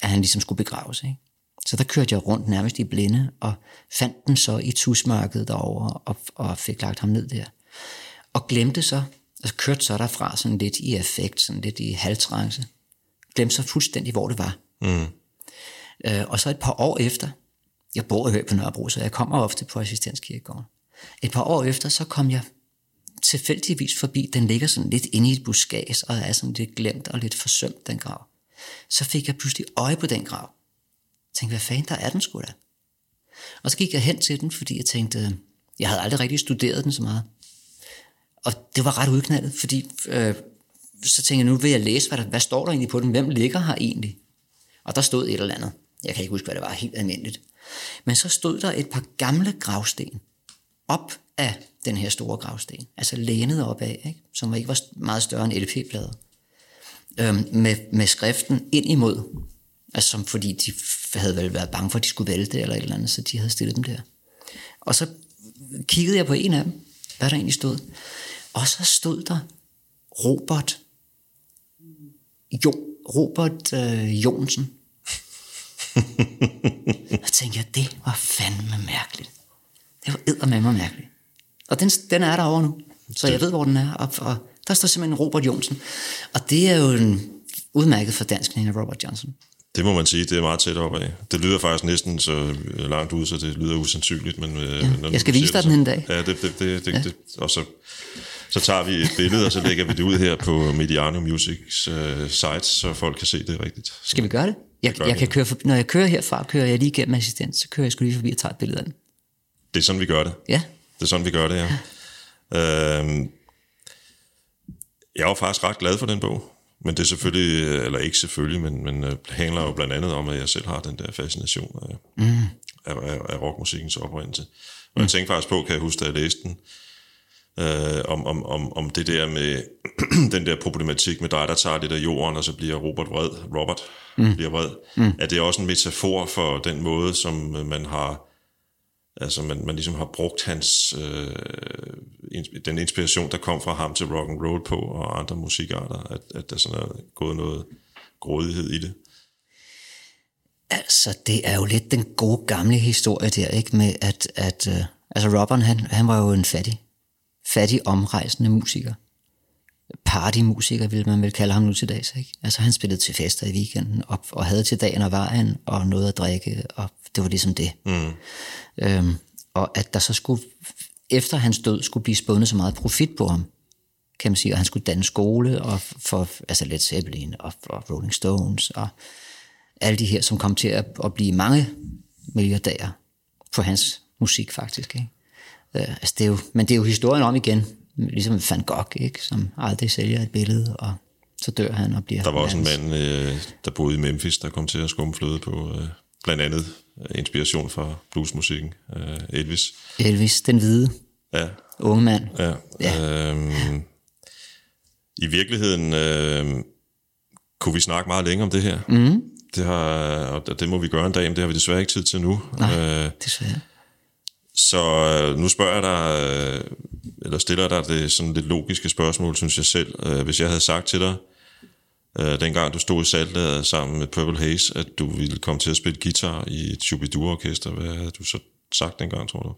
at han ligesom skulle begraves. Ikke? Så der kørte jeg rundt nærmest i blinde, og fandt den så i tusmørket derovre, og, og fik lagt ham ned der. Og glemte så, altså kørte så derfra sådan lidt i effekt, sådan lidt i halvtrance. Glemte så fuldstændig, hvor det var. Mm. Øh, og så et par år efter, jeg bor jo på Nørrebro, så jeg kommer ofte på assistenskirkegården. Et par år efter, så kom jeg tilfældigvis forbi, den ligger sådan lidt inde i et buskads, og er sådan lidt glemt og lidt forsømt, den grav. Så fik jeg pludselig øje på den grav. Jeg tænkte, hvad fanden, der er den sgu da? Og så gik jeg hen til den, fordi jeg tænkte, jeg havde aldrig rigtig studeret den så meget. Og det var ret udknaldet, fordi øh, så tænkte jeg, nu vil jeg læse, hvad, der, hvad står der egentlig på den? Hvem ligger her egentlig? Og der stod et eller andet. Jeg kan ikke huske, hvad det var, helt almindeligt. Men så stod der et par gamle gravsten op af den her store gravsten. Altså lænet op af, ikke? som ikke var meget større end LP-plader. Øhm, med, med skriften ind imod. Altså som fordi de havde vel været bange for, at de skulle vælte eller et eller andet, så de havde stillet dem der. Og så kiggede jeg på en af dem, hvad der egentlig stod. Og så stod der Robert jo, Robert øh, Jonsen. Og tænkte jeg, det var fandme mærkeligt. Det var eddermame mærkeligt. Og den, den er derovre nu, så jeg ved, hvor den er. Og, og der står simpelthen Robert Jonsen. Og det er jo en udmærket fordanskning af Robert Johnson. Det må man sige, det er meget tæt op af. Det lyder faktisk næsten så øh, langt ud, så det lyder usandsynligt. Men, øh, Ja, når jeg skal vise dig den en dag. Ja, det, det, det, det, ja. det og så, så tager vi et billede, og så lægger vi det ud her på Mediano Musics øh, site, så folk kan se det rigtigt. Skal vi gøre det? Jeg, gør jeg kan køre for, når jeg kører herfra, kører jeg lige igennem assistent, så kører jeg sgu lige forbi og tager et billede af den. Det er sådan, vi gør det. Ja, Det er sådan, vi gør det, ja. Øhm, jeg var faktisk ret glad for den bog. Men det er selvfølgelig, øh, eller ikke selvfølgelig, men, men øh, handler jo blandt andet om, at jeg selv har den der fascination af, mm. af, af, af rockmusikkens oprindelse. Og jeg tænkte faktisk på, kan jeg huske, da jeg læste den, øh, om, om, om, om det der med den der problematik med dig, der tager lidt af jorden, og så bliver Robert vred. Robert mm. bliver vred. Mm. Er det også en metafor for den måde, som øh, man har Altså man, man ligesom har brugt hans øh, den inspiration, der kom fra ham til rock and roll på og andre musikarter, at, at der sådan er gået noget grådighed i det. altså det er jo lidt den gode gamle historie der, ikke? Med at, at øh, altså Robert, han, han var jo en fattig, fattig omrejsende musiker. Partymusiker, vil man vel kalde ham nu til dags, ikke? Altså han spillede til fester i weekenden, og, og havde til dagen og vejen, og noget at drikke, og det var ligesom det. Mm. Øhm, og at der så skulle, efter hans død, skulle blive spundet så meget profit på ham, kan man sige, og han skulle danne skole og for, altså Led Zeppelin og, og Rolling Stones og alle de her, som kom til at, at blive mange milliardærer på hans musik faktisk. Ikke? Øh, altså det er jo, men det er jo historien om igen, ligesom Van Gogh, ikke? som aldrig sælger et billede, og så dør han og bliver... Der var også en mand, øh, der boede i Memphis, der kom til at skumme fløde på øh, blandt andet øh, inspiration fra bluesmusikken, øh, Elvis. Elvis, den hvide Ja, unge mand. ja. Ja. Øhm, I virkeligheden øh, kunne vi snakke meget længe om det her. Mm. Det, har, og det må vi gøre en dag, men det har vi desværre ikke tid til nu. Nej. Øh, Desværre. Så øh, nu spørger jeg dig, øh, eller stiller dig det sådan lidt logiske spørgsmål, synes jeg selv. Øh, Hvis jeg havde sagt til dig, øh, dengang du stod i saltlaget sammen med Purple Haze, at du ville komme til at spille guitar i et Shubidua-orkester, hvad havde du så sagt dengang, tror du?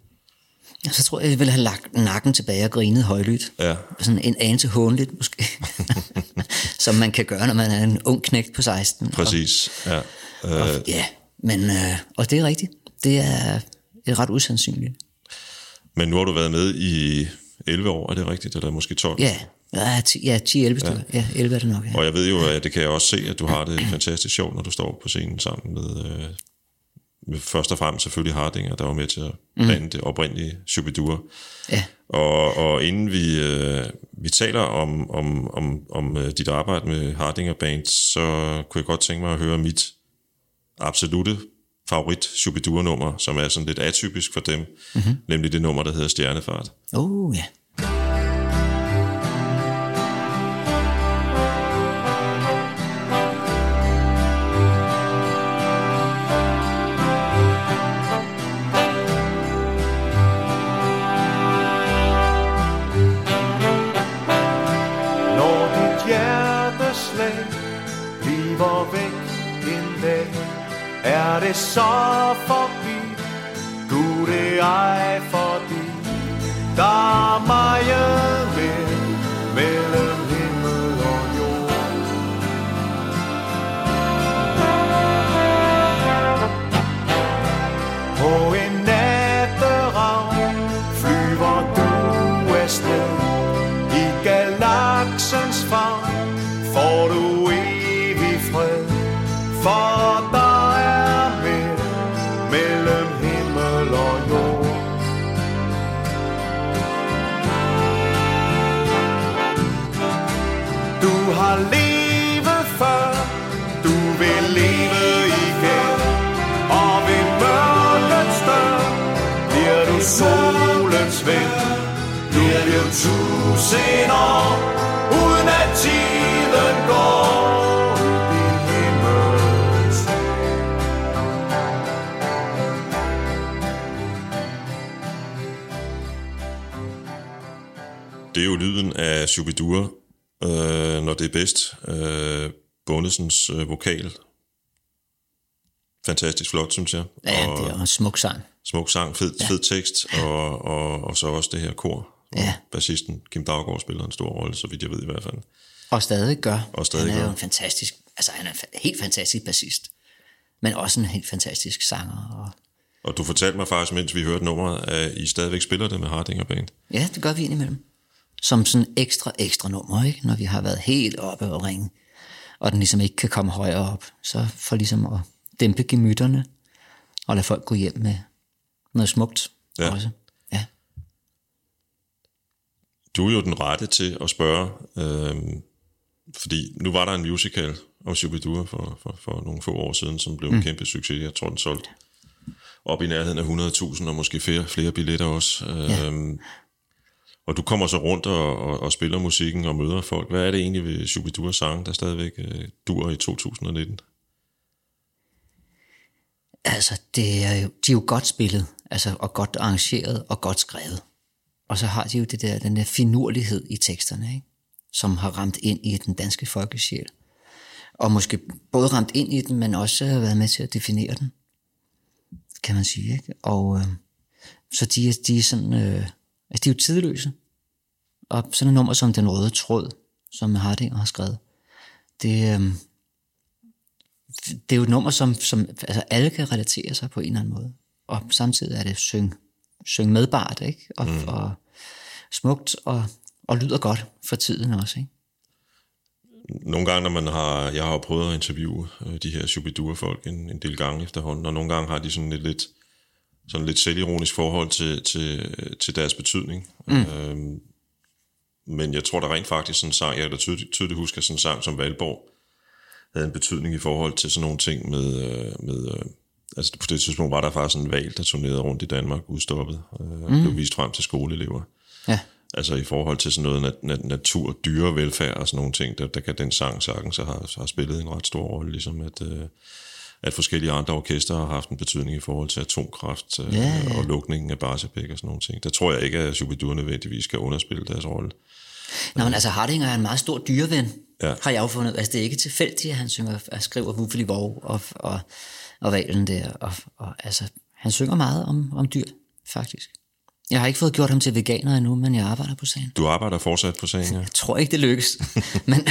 Så tror jeg, jeg ville have lagt nakken tilbage og grinet højlydt. Ja. Sådan en anelse hånligt måske. Som man kan gøre, når man er en ung knægt på 16. Præcis, ja. Og, Øh, og, ja, men, øh, og det er rigtigt. Det er, er ret usandsynligt. men nu har du været med i 11 år, er det rigtigt? Eller måske 12? Ja, ja 10, ja, 10 11 stykker. Ja. 11 er det nok, ja. Og jeg ved jo, at det kan jeg også se, at du har det fantastisk sjovt, når du står på scenen sammen med, øh, med først og fremmest selvfølgelig Hardinger, der var med til at blande det oprindelige Shubidua. ja. Og, og inden vi, øh, vi taler om, om, om, om øh, dit arbejde med Hardinger Band, så kunne jeg godt tænke mig at høre mit absolute favorit Shubidua-nummer, som er sådan lidt atypisk for dem, mm-hmm. nemlig det nummer, der hedder Stjernefart. Oh, ja. Når øh, vokal. Fantastisk flot, synes jeg. Ja, og det er en smuk sang. smuk sang, fed, fed tekst, og, og, og så også det her kor. Ja. Bassisten Kim Daggaard spiller en stor rolle, så vidt jeg ved i hvert fald. Og stadig gør. Og stadig han er gør. jo en fantastisk, altså han er en fa- helt fantastisk bassist. Men også en helt fantastisk sanger. Og, Og du fortalte mig faktisk, mens vi hørte nummeret, at I stadigvæk spiller det med Hardinger Band. ja, det gør vi indimellem. Som sådan ekstra, ekstra nummer, ikke? Når vi har været helt oppe og ringe, og den ligesom ikke kan komme højere op. Så for ligesom at dæmpe gemytterne, og lade folk gå hjem med noget smukt Ja. også. Ja. Du er jo den rette til at spørge, øh, fordi nu var der en musical om Shubidua for, for, for nogle få år siden, som blev en kæmpe succes. Jeg tror, den solgte op i nærheden af 100.000, og måske flere, flere billetter også. Ja. Og du kommer så rundt og, og, og spiller musikken og møder folk. Hvad er det egentlig ved Shubidua sang, der stadigvæk øh, dur i 2019? Altså, det er jo, de er jo godt spillet, altså, og godt arrangeret og godt skrevet. Og så har de jo det der, den der finurlighed i teksterne, ikke? som har ramt ind i den danske folkesjæl. Og måske både ramt ind i den, men også har været med til at definere den, kan man sige. Ikke? Og øh, så de, de er sådan, øh, altså de er jo tidløse. Og sådan et nummer som Den Røde Tråd, som Hardinger har skrevet, det, øh, det er jo et nummer, som, som altså alle kan relatere sig på en eller anden måde. Og samtidig er det syng, syng medbart, ikke? Og, mm. og smukt og, og lyder godt for tiden også, ikke? nogle gange, når man har, jeg har prøvet at interviewe øh, de her Shubidua-folk en, en del gange efterhånden, og nogle gange har de sådan et lidt, sådan lidt selvironisk forhold til, til, til deres betydning. Mm. Øhm, men jeg tror der rent faktisk sådan en sang, jeg da tydeligt, tydeligt huske, at sådan en sang som Valborg havde en betydning i forhold til sådan nogle ting med, øh, med øh, altså på det tidspunkt var der faktisk en valg, der turnerede rundt i Danmark, udstoppet, øh, og blev vist frem til skoleelever. Ja. Altså i forhold til sådan noget nat, nat, natur, dyrevelfærd og sådan nogle ting, der, der kan den sang sagtens så har, har spillet en ret stor rolle, ligesom at, øh, at forskellige andre orkester har haft en betydning i forhold til atomkraft øh, Ja, ja. og lukningen af Barsebæk og sådan nogle ting. Der tror jeg ikke, at Shubidua nødvendigvis skal underspille deres rolle. Nå, men altså Hardinger er en meget stor dyreven, Ja. har jeg fundet. Altså det er ikke tilfældigt, at han synger, at skriver Wuffeli Vov og, og, og valen der. Og, og, altså, han synger meget om, om dyr, faktisk. Jeg har ikke fået gjort ham til veganer endnu, men jeg arbejder på sagen. Du arbejder fortsat på sagen, ja. Jeg tror ikke, det lykkes. men,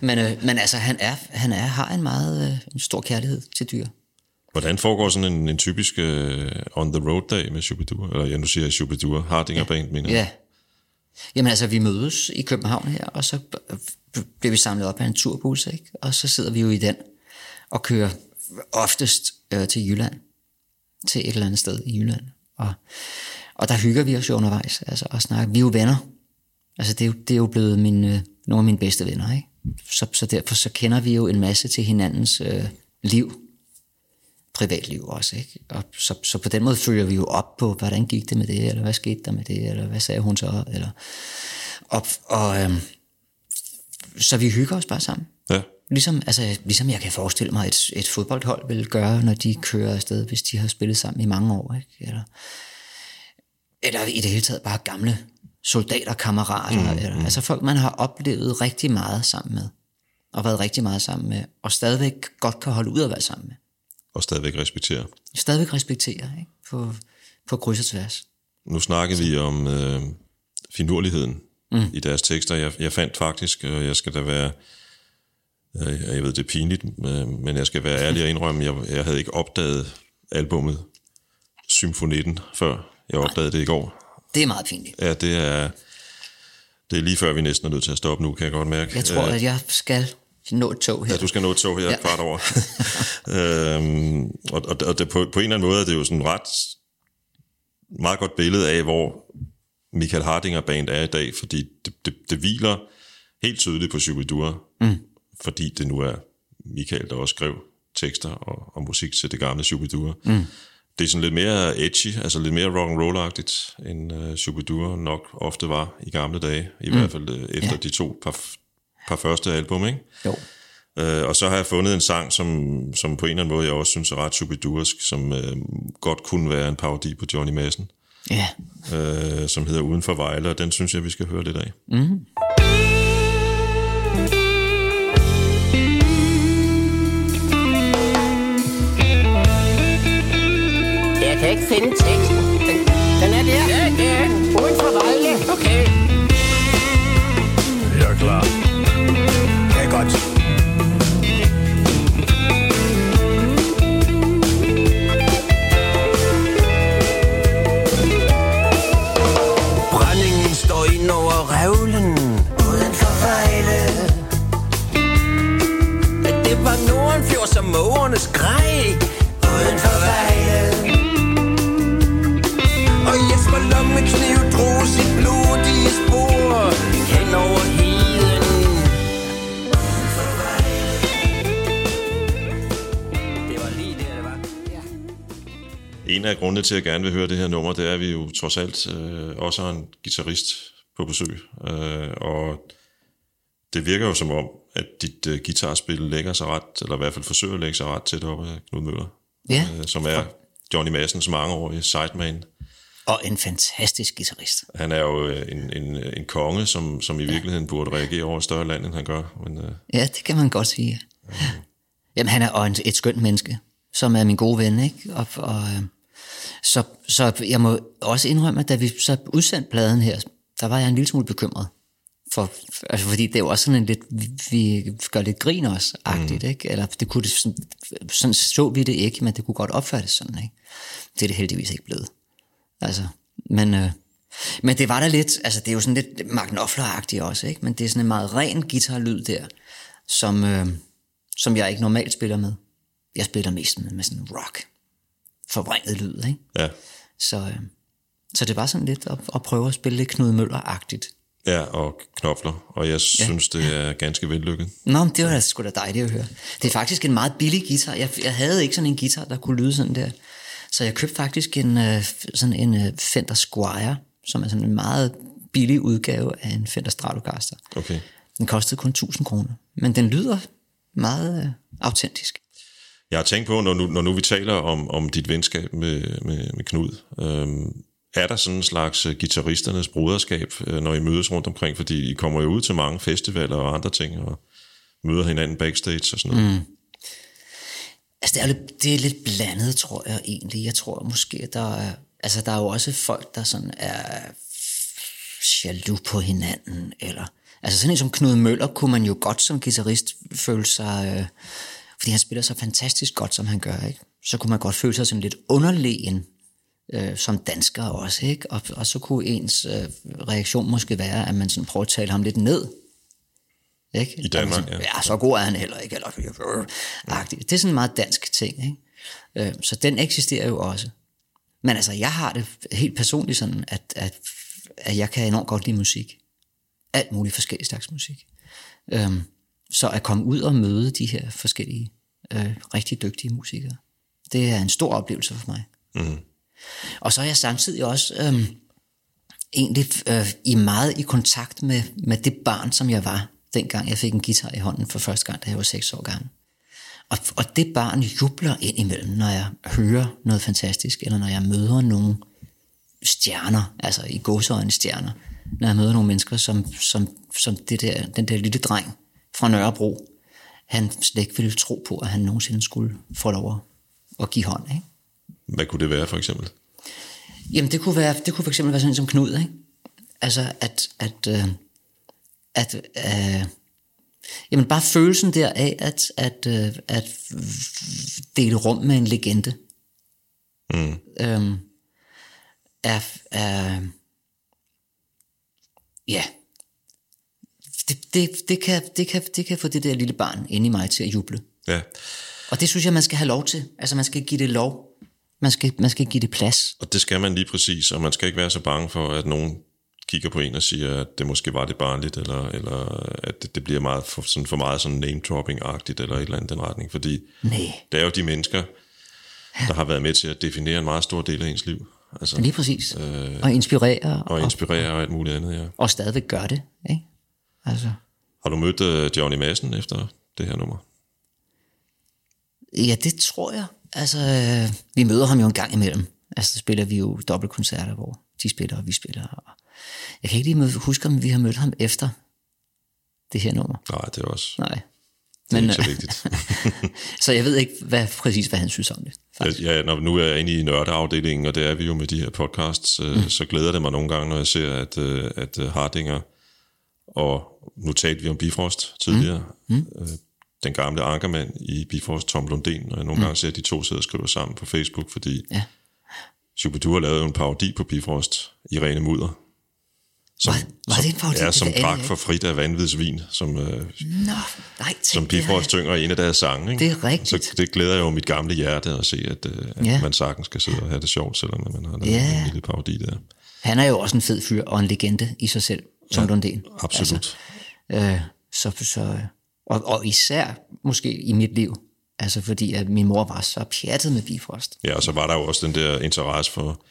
men, øh, men altså, han, er, han er, har en meget øh, en stor kærlighed til dyr. Hvordan foregår sådan en, en typisk uh, on the road dag med Shubidua? Eller ja, nu siger jeg Shubidua, Hardinger Band, mener jeg. Ja. Jamen altså, vi mødes i København her, og så b- bliver vi samlet op af en turbus, ikke? Og så sidder vi jo i den og kører oftest øh, til Jylland. Til et eller andet sted i Jylland. Og, og der hygger vi os jo undervejs, altså og snakker. Vi er jo venner. Altså det er jo, det er jo blevet min, øh, nogle af mine bedste venner, ikke? Så, så derfor så kender vi jo en masse til hinandens øh, liv. Privatliv også, ikke? Og så, så på den måde følger vi jo op på, hvordan gik det med det, eller hvad skete der med det, eller hvad sagde hun så, eller... Og, og øhm, så vi hygger os bare sammen. Ja. Ligesom, altså, ligesom jeg kan forestille mig, et, et fodboldhold vil gøre, når de kører afsted, hvis de har spillet sammen i mange år. Ikke? Eller, eller i det hele taget bare gamle soldater, kammerater. Mm, eller, mm. Altså folk, man har oplevet rigtig meget sammen med. Og været rigtig meget sammen med. Og stadigvæk godt kan holde ud at være sammen med. Og stadigvæk respektere. Stadigvæk respektere ikke? På, på kryds og tværs. Nu snakker vi om øh, finurligheden mm. i deres tekster. Jeg, jeg fandt faktisk, og jeg skal da være, øh, jeg ved det er pinligt, øh, men jeg skal være ærlig og indrømme, jeg, jeg havde ikke opdaget albummet Symfonitten før. Jeg opdagede det i går. Det er meget pinligt. Ja, det er, det er lige før, vi næsten er nødt til at stoppe nu, kan jeg godt mærke. Jeg tror, Øh, at jeg skal nå et tog her. Ja, du skal nå et tog her ja. Ja. kvart over. øhm, og og, og det, på, på en eller anden måde er det jo sådan ret meget godt billede af, hvor Michael Hardinger Band er i dag, fordi det, det, det hviler helt tydeligt på Shubidua, mm. fordi det nu er Michael, der også skrev tekster og, og musik til det gamle Shubidua. Mm. Det er sådan lidt mere edgy, altså lidt mere rock and roll-agtigt, end uh, Shubidua nok ofte var i gamle dage, i mm. hvert fald uh, efter Ja. de to par, par første album, ikke? Jo. Øh, og så har jeg fundet en sang, som, som på en eller anden måde, jeg også synes er ret subidursk, som øh, godt kunne være en parodi på Johnny Madsen, Ja. øh, som hedder Uden for Vejle, og den synes jeg, vi skal høre lidt af. Jeg kan ikke finde teksten. Den, den er der. Ja, det er den. Uden for Vejle. Okay. Jeg er klar. Det er godt. Brændingen står ind over revlen. Uden for Vejle. At det var Nordenfjord, som mågerne skreg. En af grundene til, at jeg gerne vil høre det her nummer, det er, at vi jo trods alt øh, også har en guitarist på besøg. Øh, og det virker jo som om, at dit øh, guitarspil lægger sig ret, eller i hvert fald forsøger at lægge sig ret tæt op af Knud Møller, Ja. øh, som er Johnny Madsens mangeårige sideman. Og en fantastisk guitarist. Han er jo øh, en, en, en konge, som, som i virkeligheden burde reagere over større land, end han gør. Men, øh, Ja, det kan man godt sige. Jamen, han er og en, et skønt menneske, som er min gode ven, ikke? Og, og, øh, så, så jeg må også indrømme, at da vi så udsendte pladen her, der var jeg en lille smule bekymret. For, altså, fordi det er jo også sådan en lidt, vi, vi gør lidt grin også, agtigt, mm. ikke? Eller det kunne det, sådan, sådan så vi det ikke, men det kunne godt opfattes sådan, ikke? Det er det heldigvis ikke blevet. Altså, men, øh, men det var da lidt, altså det er jo sådan lidt Mark Knopfler-agtigt også, ikke? Men det er sådan en meget ren guitarlyd der. som, øh, som jeg ikke normalt spiller med. Jeg spiller mest med, med sådan rock, forvrænget lyd, ikke? Ja. Så, øh, så det var sådan lidt at, at prøve at spille lidt Knud Møller-agtigt. Ja, og knofler, og jeg synes, det er ganske vellykket. Nå, det var da sgu da dejligt at høre. Det er faktisk en meget billig guitar. Jeg, jeg havde ikke sådan en guitar, der kunne lyde sådan der. Så jeg købte faktisk en, øh, sådan en øh, Fender Squire, som er sådan en meget billig udgave af en Fender Stratocaster. Okay. Den kostede kun 1000 kroner, men den lyder meget øh, autentisk. Jeg har tænkt på, når nu, når nu vi taler om, om dit venskab med, med, med Knud, øhm, er der sådan en slags øh, guitaristernes broderskab, øh, når I mødes rundt omkring? Fordi I kommer jo ud til mange festivaler og andre ting, og møder hinanden backstage og sådan noget. Mm. Altså, det er, lidt, det er lidt blandet, tror jeg egentlig. Jeg tror måske, at der er... Altså, der er jo også folk, der sådan er jaloux på hinanden, eller... Altså, sådan en som Knud Møller kunne man jo godt som guitarist føle sig... Øh, fordi han spiller så fantastisk godt, som han gør, ikke? Så kunne man godt føle sig sådan lidt underlegen, øh, som dansker også, ikke? Og, og så kunne ens øh, reaktion måske være, at man sådan prøver at tale ham lidt ned, ikke? I Danmark, sådan, ja. ja. så god er han heller ikke, eller øh. Det er sådan en meget dansk ting, ikke? Øh, så den eksisterer jo også. Men altså, jeg har det helt personligt sådan, at, at, at jeg kan enormt godt lide musik. Alt muligt forskellige slags musik. Øhm, så at komme ud og møde de her forskellige, øh, rigtig dygtige musikere, det er en stor oplevelse for mig. Mm. Og så er jeg samtidig også øhm, egentlig øh, i meget i kontakt med, med det barn, som jeg var, dengang jeg fik en guitar i hånden for første gang, da jeg var 6 år gammel. Og, og det barn jubler ind imellem, når jeg hører noget fantastisk, eller når jeg møder nogle stjerner, altså i gåseøjne stjerner, når jeg møder nogle mennesker, som, som, som det der, den der lille dreng fra Nørrebro, han slet ikke ville tro på, at han nogensinde skulle få lov at, give hånd. Ikke? Hvad kunne det være, for eksempel? Jamen, det kunne, være, det kunne for eksempel være sådan som Knud, ikke? Altså, at, at, øh, at øh, jamen, bare følelsen der af, at, at, øh, at dele rum med en legende, Mm. øh, er, er, ja, det, det, det, kan, det, kan, det kan få det der lille barn inde i mig til at juble. Ja, Og det synes jeg, man skal have lov til. Altså, man skal give det lov. Man skal, man skal give det plads. og det skal man lige præcis, og man skal ikke være så bange for, at nogen kigger på en og siger, at det måske var det barnligt, eller, eller at det, det bliver meget for, sådan for meget sådan name-dropping-agtigt, eller et eller andet i den retning, fordi Nej, det er jo de mennesker, der har været med til at definere en meget stor del af ens liv. Altså, lige præcis. Øh, og inspirere. og inspirere og alt muligt andet, ja. og stadigvæk gør det. Ikke? Altså, Har du mødt Johnny Madsen efter det her nummer? ja, det tror jeg. Altså, øh, vi møder ham jo en gang imellem. Altså, så spiller vi jo dobbeltkoncerter, hvor de spiller, og vi spiller. Og jeg kan ikke lige huske, om vi har mødt ham efter det her nummer. Nej, det er også Nej. det er Men, ikke så øh, vigtigt. så jeg ved ikke hvad, præcis, hvad han synes om det. Faktisk. Ja, når nu er jeg inde i nørdeafdelingen, og det er vi jo med de her podcasts, mm. så glæder det mig nogle gange, når jeg ser, at, øh, at øh, Hardinger, og nu talte vi om Bifrost tidligere, mm. Øh, den gamle ankermand i Bifrost, Tom Lundin, og jeg nogle mm. gange ser, at de to sidder og skriver sammen på Facebook, fordi Ja. Shubidua lavede jo en parodi på Bifrost i rene mudder. Som, Var- var det en parodi? Ja, som drak for frit af vanvidsvin, som, øh, Nå, nej, som Bifrost synger i en af deres sange. Ikke? Det er rigtigt. Så det glæder jo mit gamle hjerte at se, at, øh, at Ja. man sagtens skal sidde og have det sjovt, selvom man har lavet Ja. en lille parodi der. Han er jo også en fed fyr og en legende i sig selv, som ja, Lundin. Absolut. Altså, øh, så, så, og, og især måske i mit liv, altså fordi at min mor var så pjattet med Bifrost. Ja, og så var der jo også den der interesse for,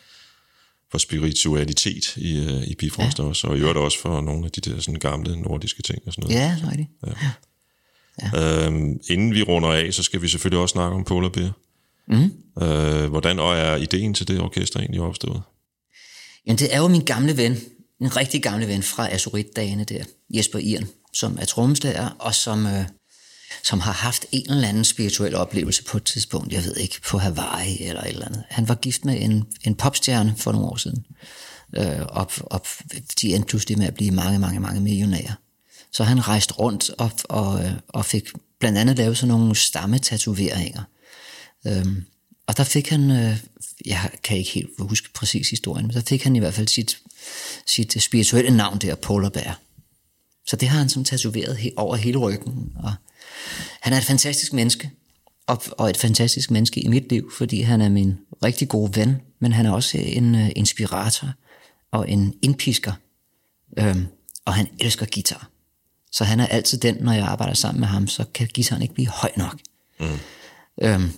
for spiritualitet i, øh, i Bifrost ja. også, og i øvrigt også for nogle af de der sådan gamle nordiske ting og sådan noget. Ja, så er det. Øhm, inden vi runder af, så skal vi selvfølgelig også snakke om Polar Bear. Mm. Øh, hvordan er ideen til det orkester egentlig opstået? Jamen, det er jo min gamle ven, en rigtig gammel ven fra Azurit-dagene der, Jesper Iren, som er trommeslager, og som, øh, som har haft en eller anden spirituel oplevelse på et tidspunkt, jeg ved ikke, på Hawaii eller et eller andet. Han var gift med en, en popstjerne for nogle år siden, øh, og, og de endte pludselig med at blive mange, mange, mange millionærer. Så han rejste rundt og, og, øh, og fik blandt andet lavet sådan nogle stammetatoveringer. Øhm, og der fik han, øh, jeg kan ikke helt huske præcis historien, men der fik han i hvert fald sit, sit spirituelle navn der, Polar Bear. Så det har han som tatoveret over hele ryggen, og Han er et fantastisk menneske, og, og et fantastisk menneske i mit liv, fordi han er min rigtig gode ven, men han er også en uh, inspirator og en indpisker, øhm, og han elsker guitar. Så han er altid den, når jeg arbejder sammen med ham, så kan guitaren ikke blive høj nok. Mm. Øhm,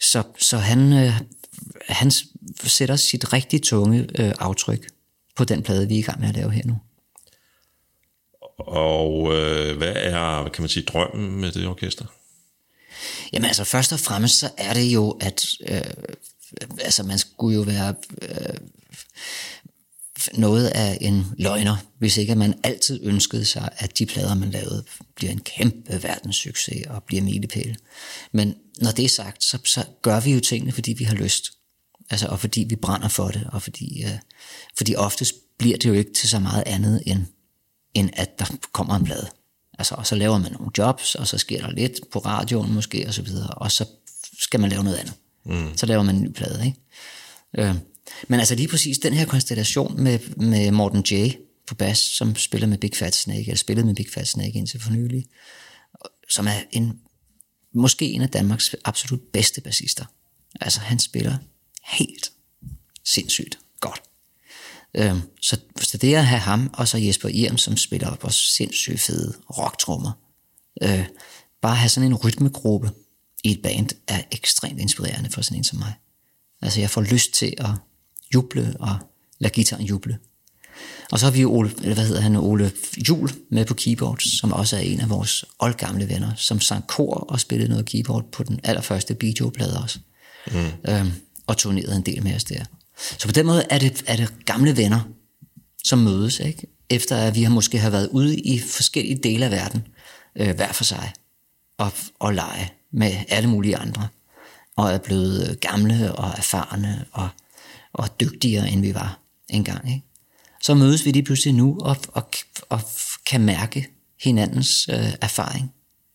så, så han, øh, han sætter sit rigtig tunge øh, aftryk på den plade, vi er i gang med at lave her nu. Og øh, hvad er, kan man sige, drømmen med det orkester? Jamen altså, først og fremmest så er det jo, at øh, altså, man skulle jo være øh, noget af en løgner, hvis ikke at man altid ønskede sig, at de plader, man lavede, bliver en kæmpe verdenssucces og bliver milepæle. Men når det er sagt, så, så gør vi jo tingene, fordi vi har lyst. Altså, og fordi vi brænder for det, og fordi, øh, fordi oftest bliver det jo ikke til så meget andet, end, end at der kommer en plade. Altså, og så laver man nogle jobs, og så sker der lidt på radioen måske, og så videre, og så skal man lave noget andet. Mm. Så laver man en ny plade, ikke? Øh, men altså lige præcis den her konstellation med, med Morten J. på bas, som spiller med Big Fat Snake, eller spillede med Big Fat Snake indtil for nylig, som er en, måske en af Danmarks absolut bedste bassister. Altså han spiller helt sindssygt godt. Øhm, så, så det at have ham, og så Jesper Irm, som spiller også sindssygt fede rocktrummer, øh, bare have sådan en rytmegruppe i et band, er ekstremt inspirerende for sådan en som mig. Altså jeg får lyst til at juble og lade gitaren juble. Og så har vi Ole, eller hvad hedder han, Ole Jul med på keyboard, som også er en af vores oldgamle venner, som sang kor og spillede noget keyboard på den allerførste Bijo-plade også. Mm. Øhm, og turnerede en del med os der. Så på den måde er det, er det gamle venner, som mødes, ikke? efter at vi har måske har været ude i forskellige dele af verden, øh, hver for sig, og, og lege med alle mulige andre, og er blevet øh, gamle og erfarne og, og dygtigere, end vi var engang. Ikke? Så mødes vi lige pludselig nu og, og, og kan mærke hinandens øh, erfaring,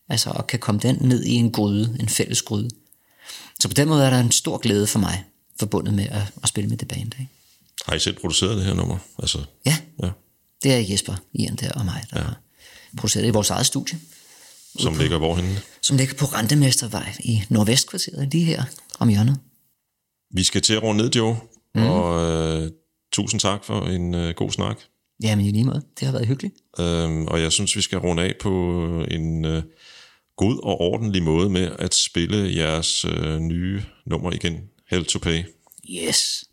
altså og kan komme den ned i en gryde, en fælles gryde. Så på den måde er der en stor glæde for mig, forbundet med at, at spille med det band. Ikke? Har I selv produceret det her nummer? Altså, Ja, ja. det er Jesper, Ian der og mig, der ja. har produceret det i vores eget studie, Som ligger hvorhenne? som ligger på Rentemestervej i Nordvestkvarteret, lige her om hjørnet. Vi skal til at runde ned, Joe. Mm. Og øh, tusind tak for en øh, god snak. Jamen i lige måde, det har været hyggeligt. Øhm, og jeg synes, vi skal runde af på en øh, god og ordentlig måde med at spille jeres øh, nye nummer igen, Hell to Pay. Yes.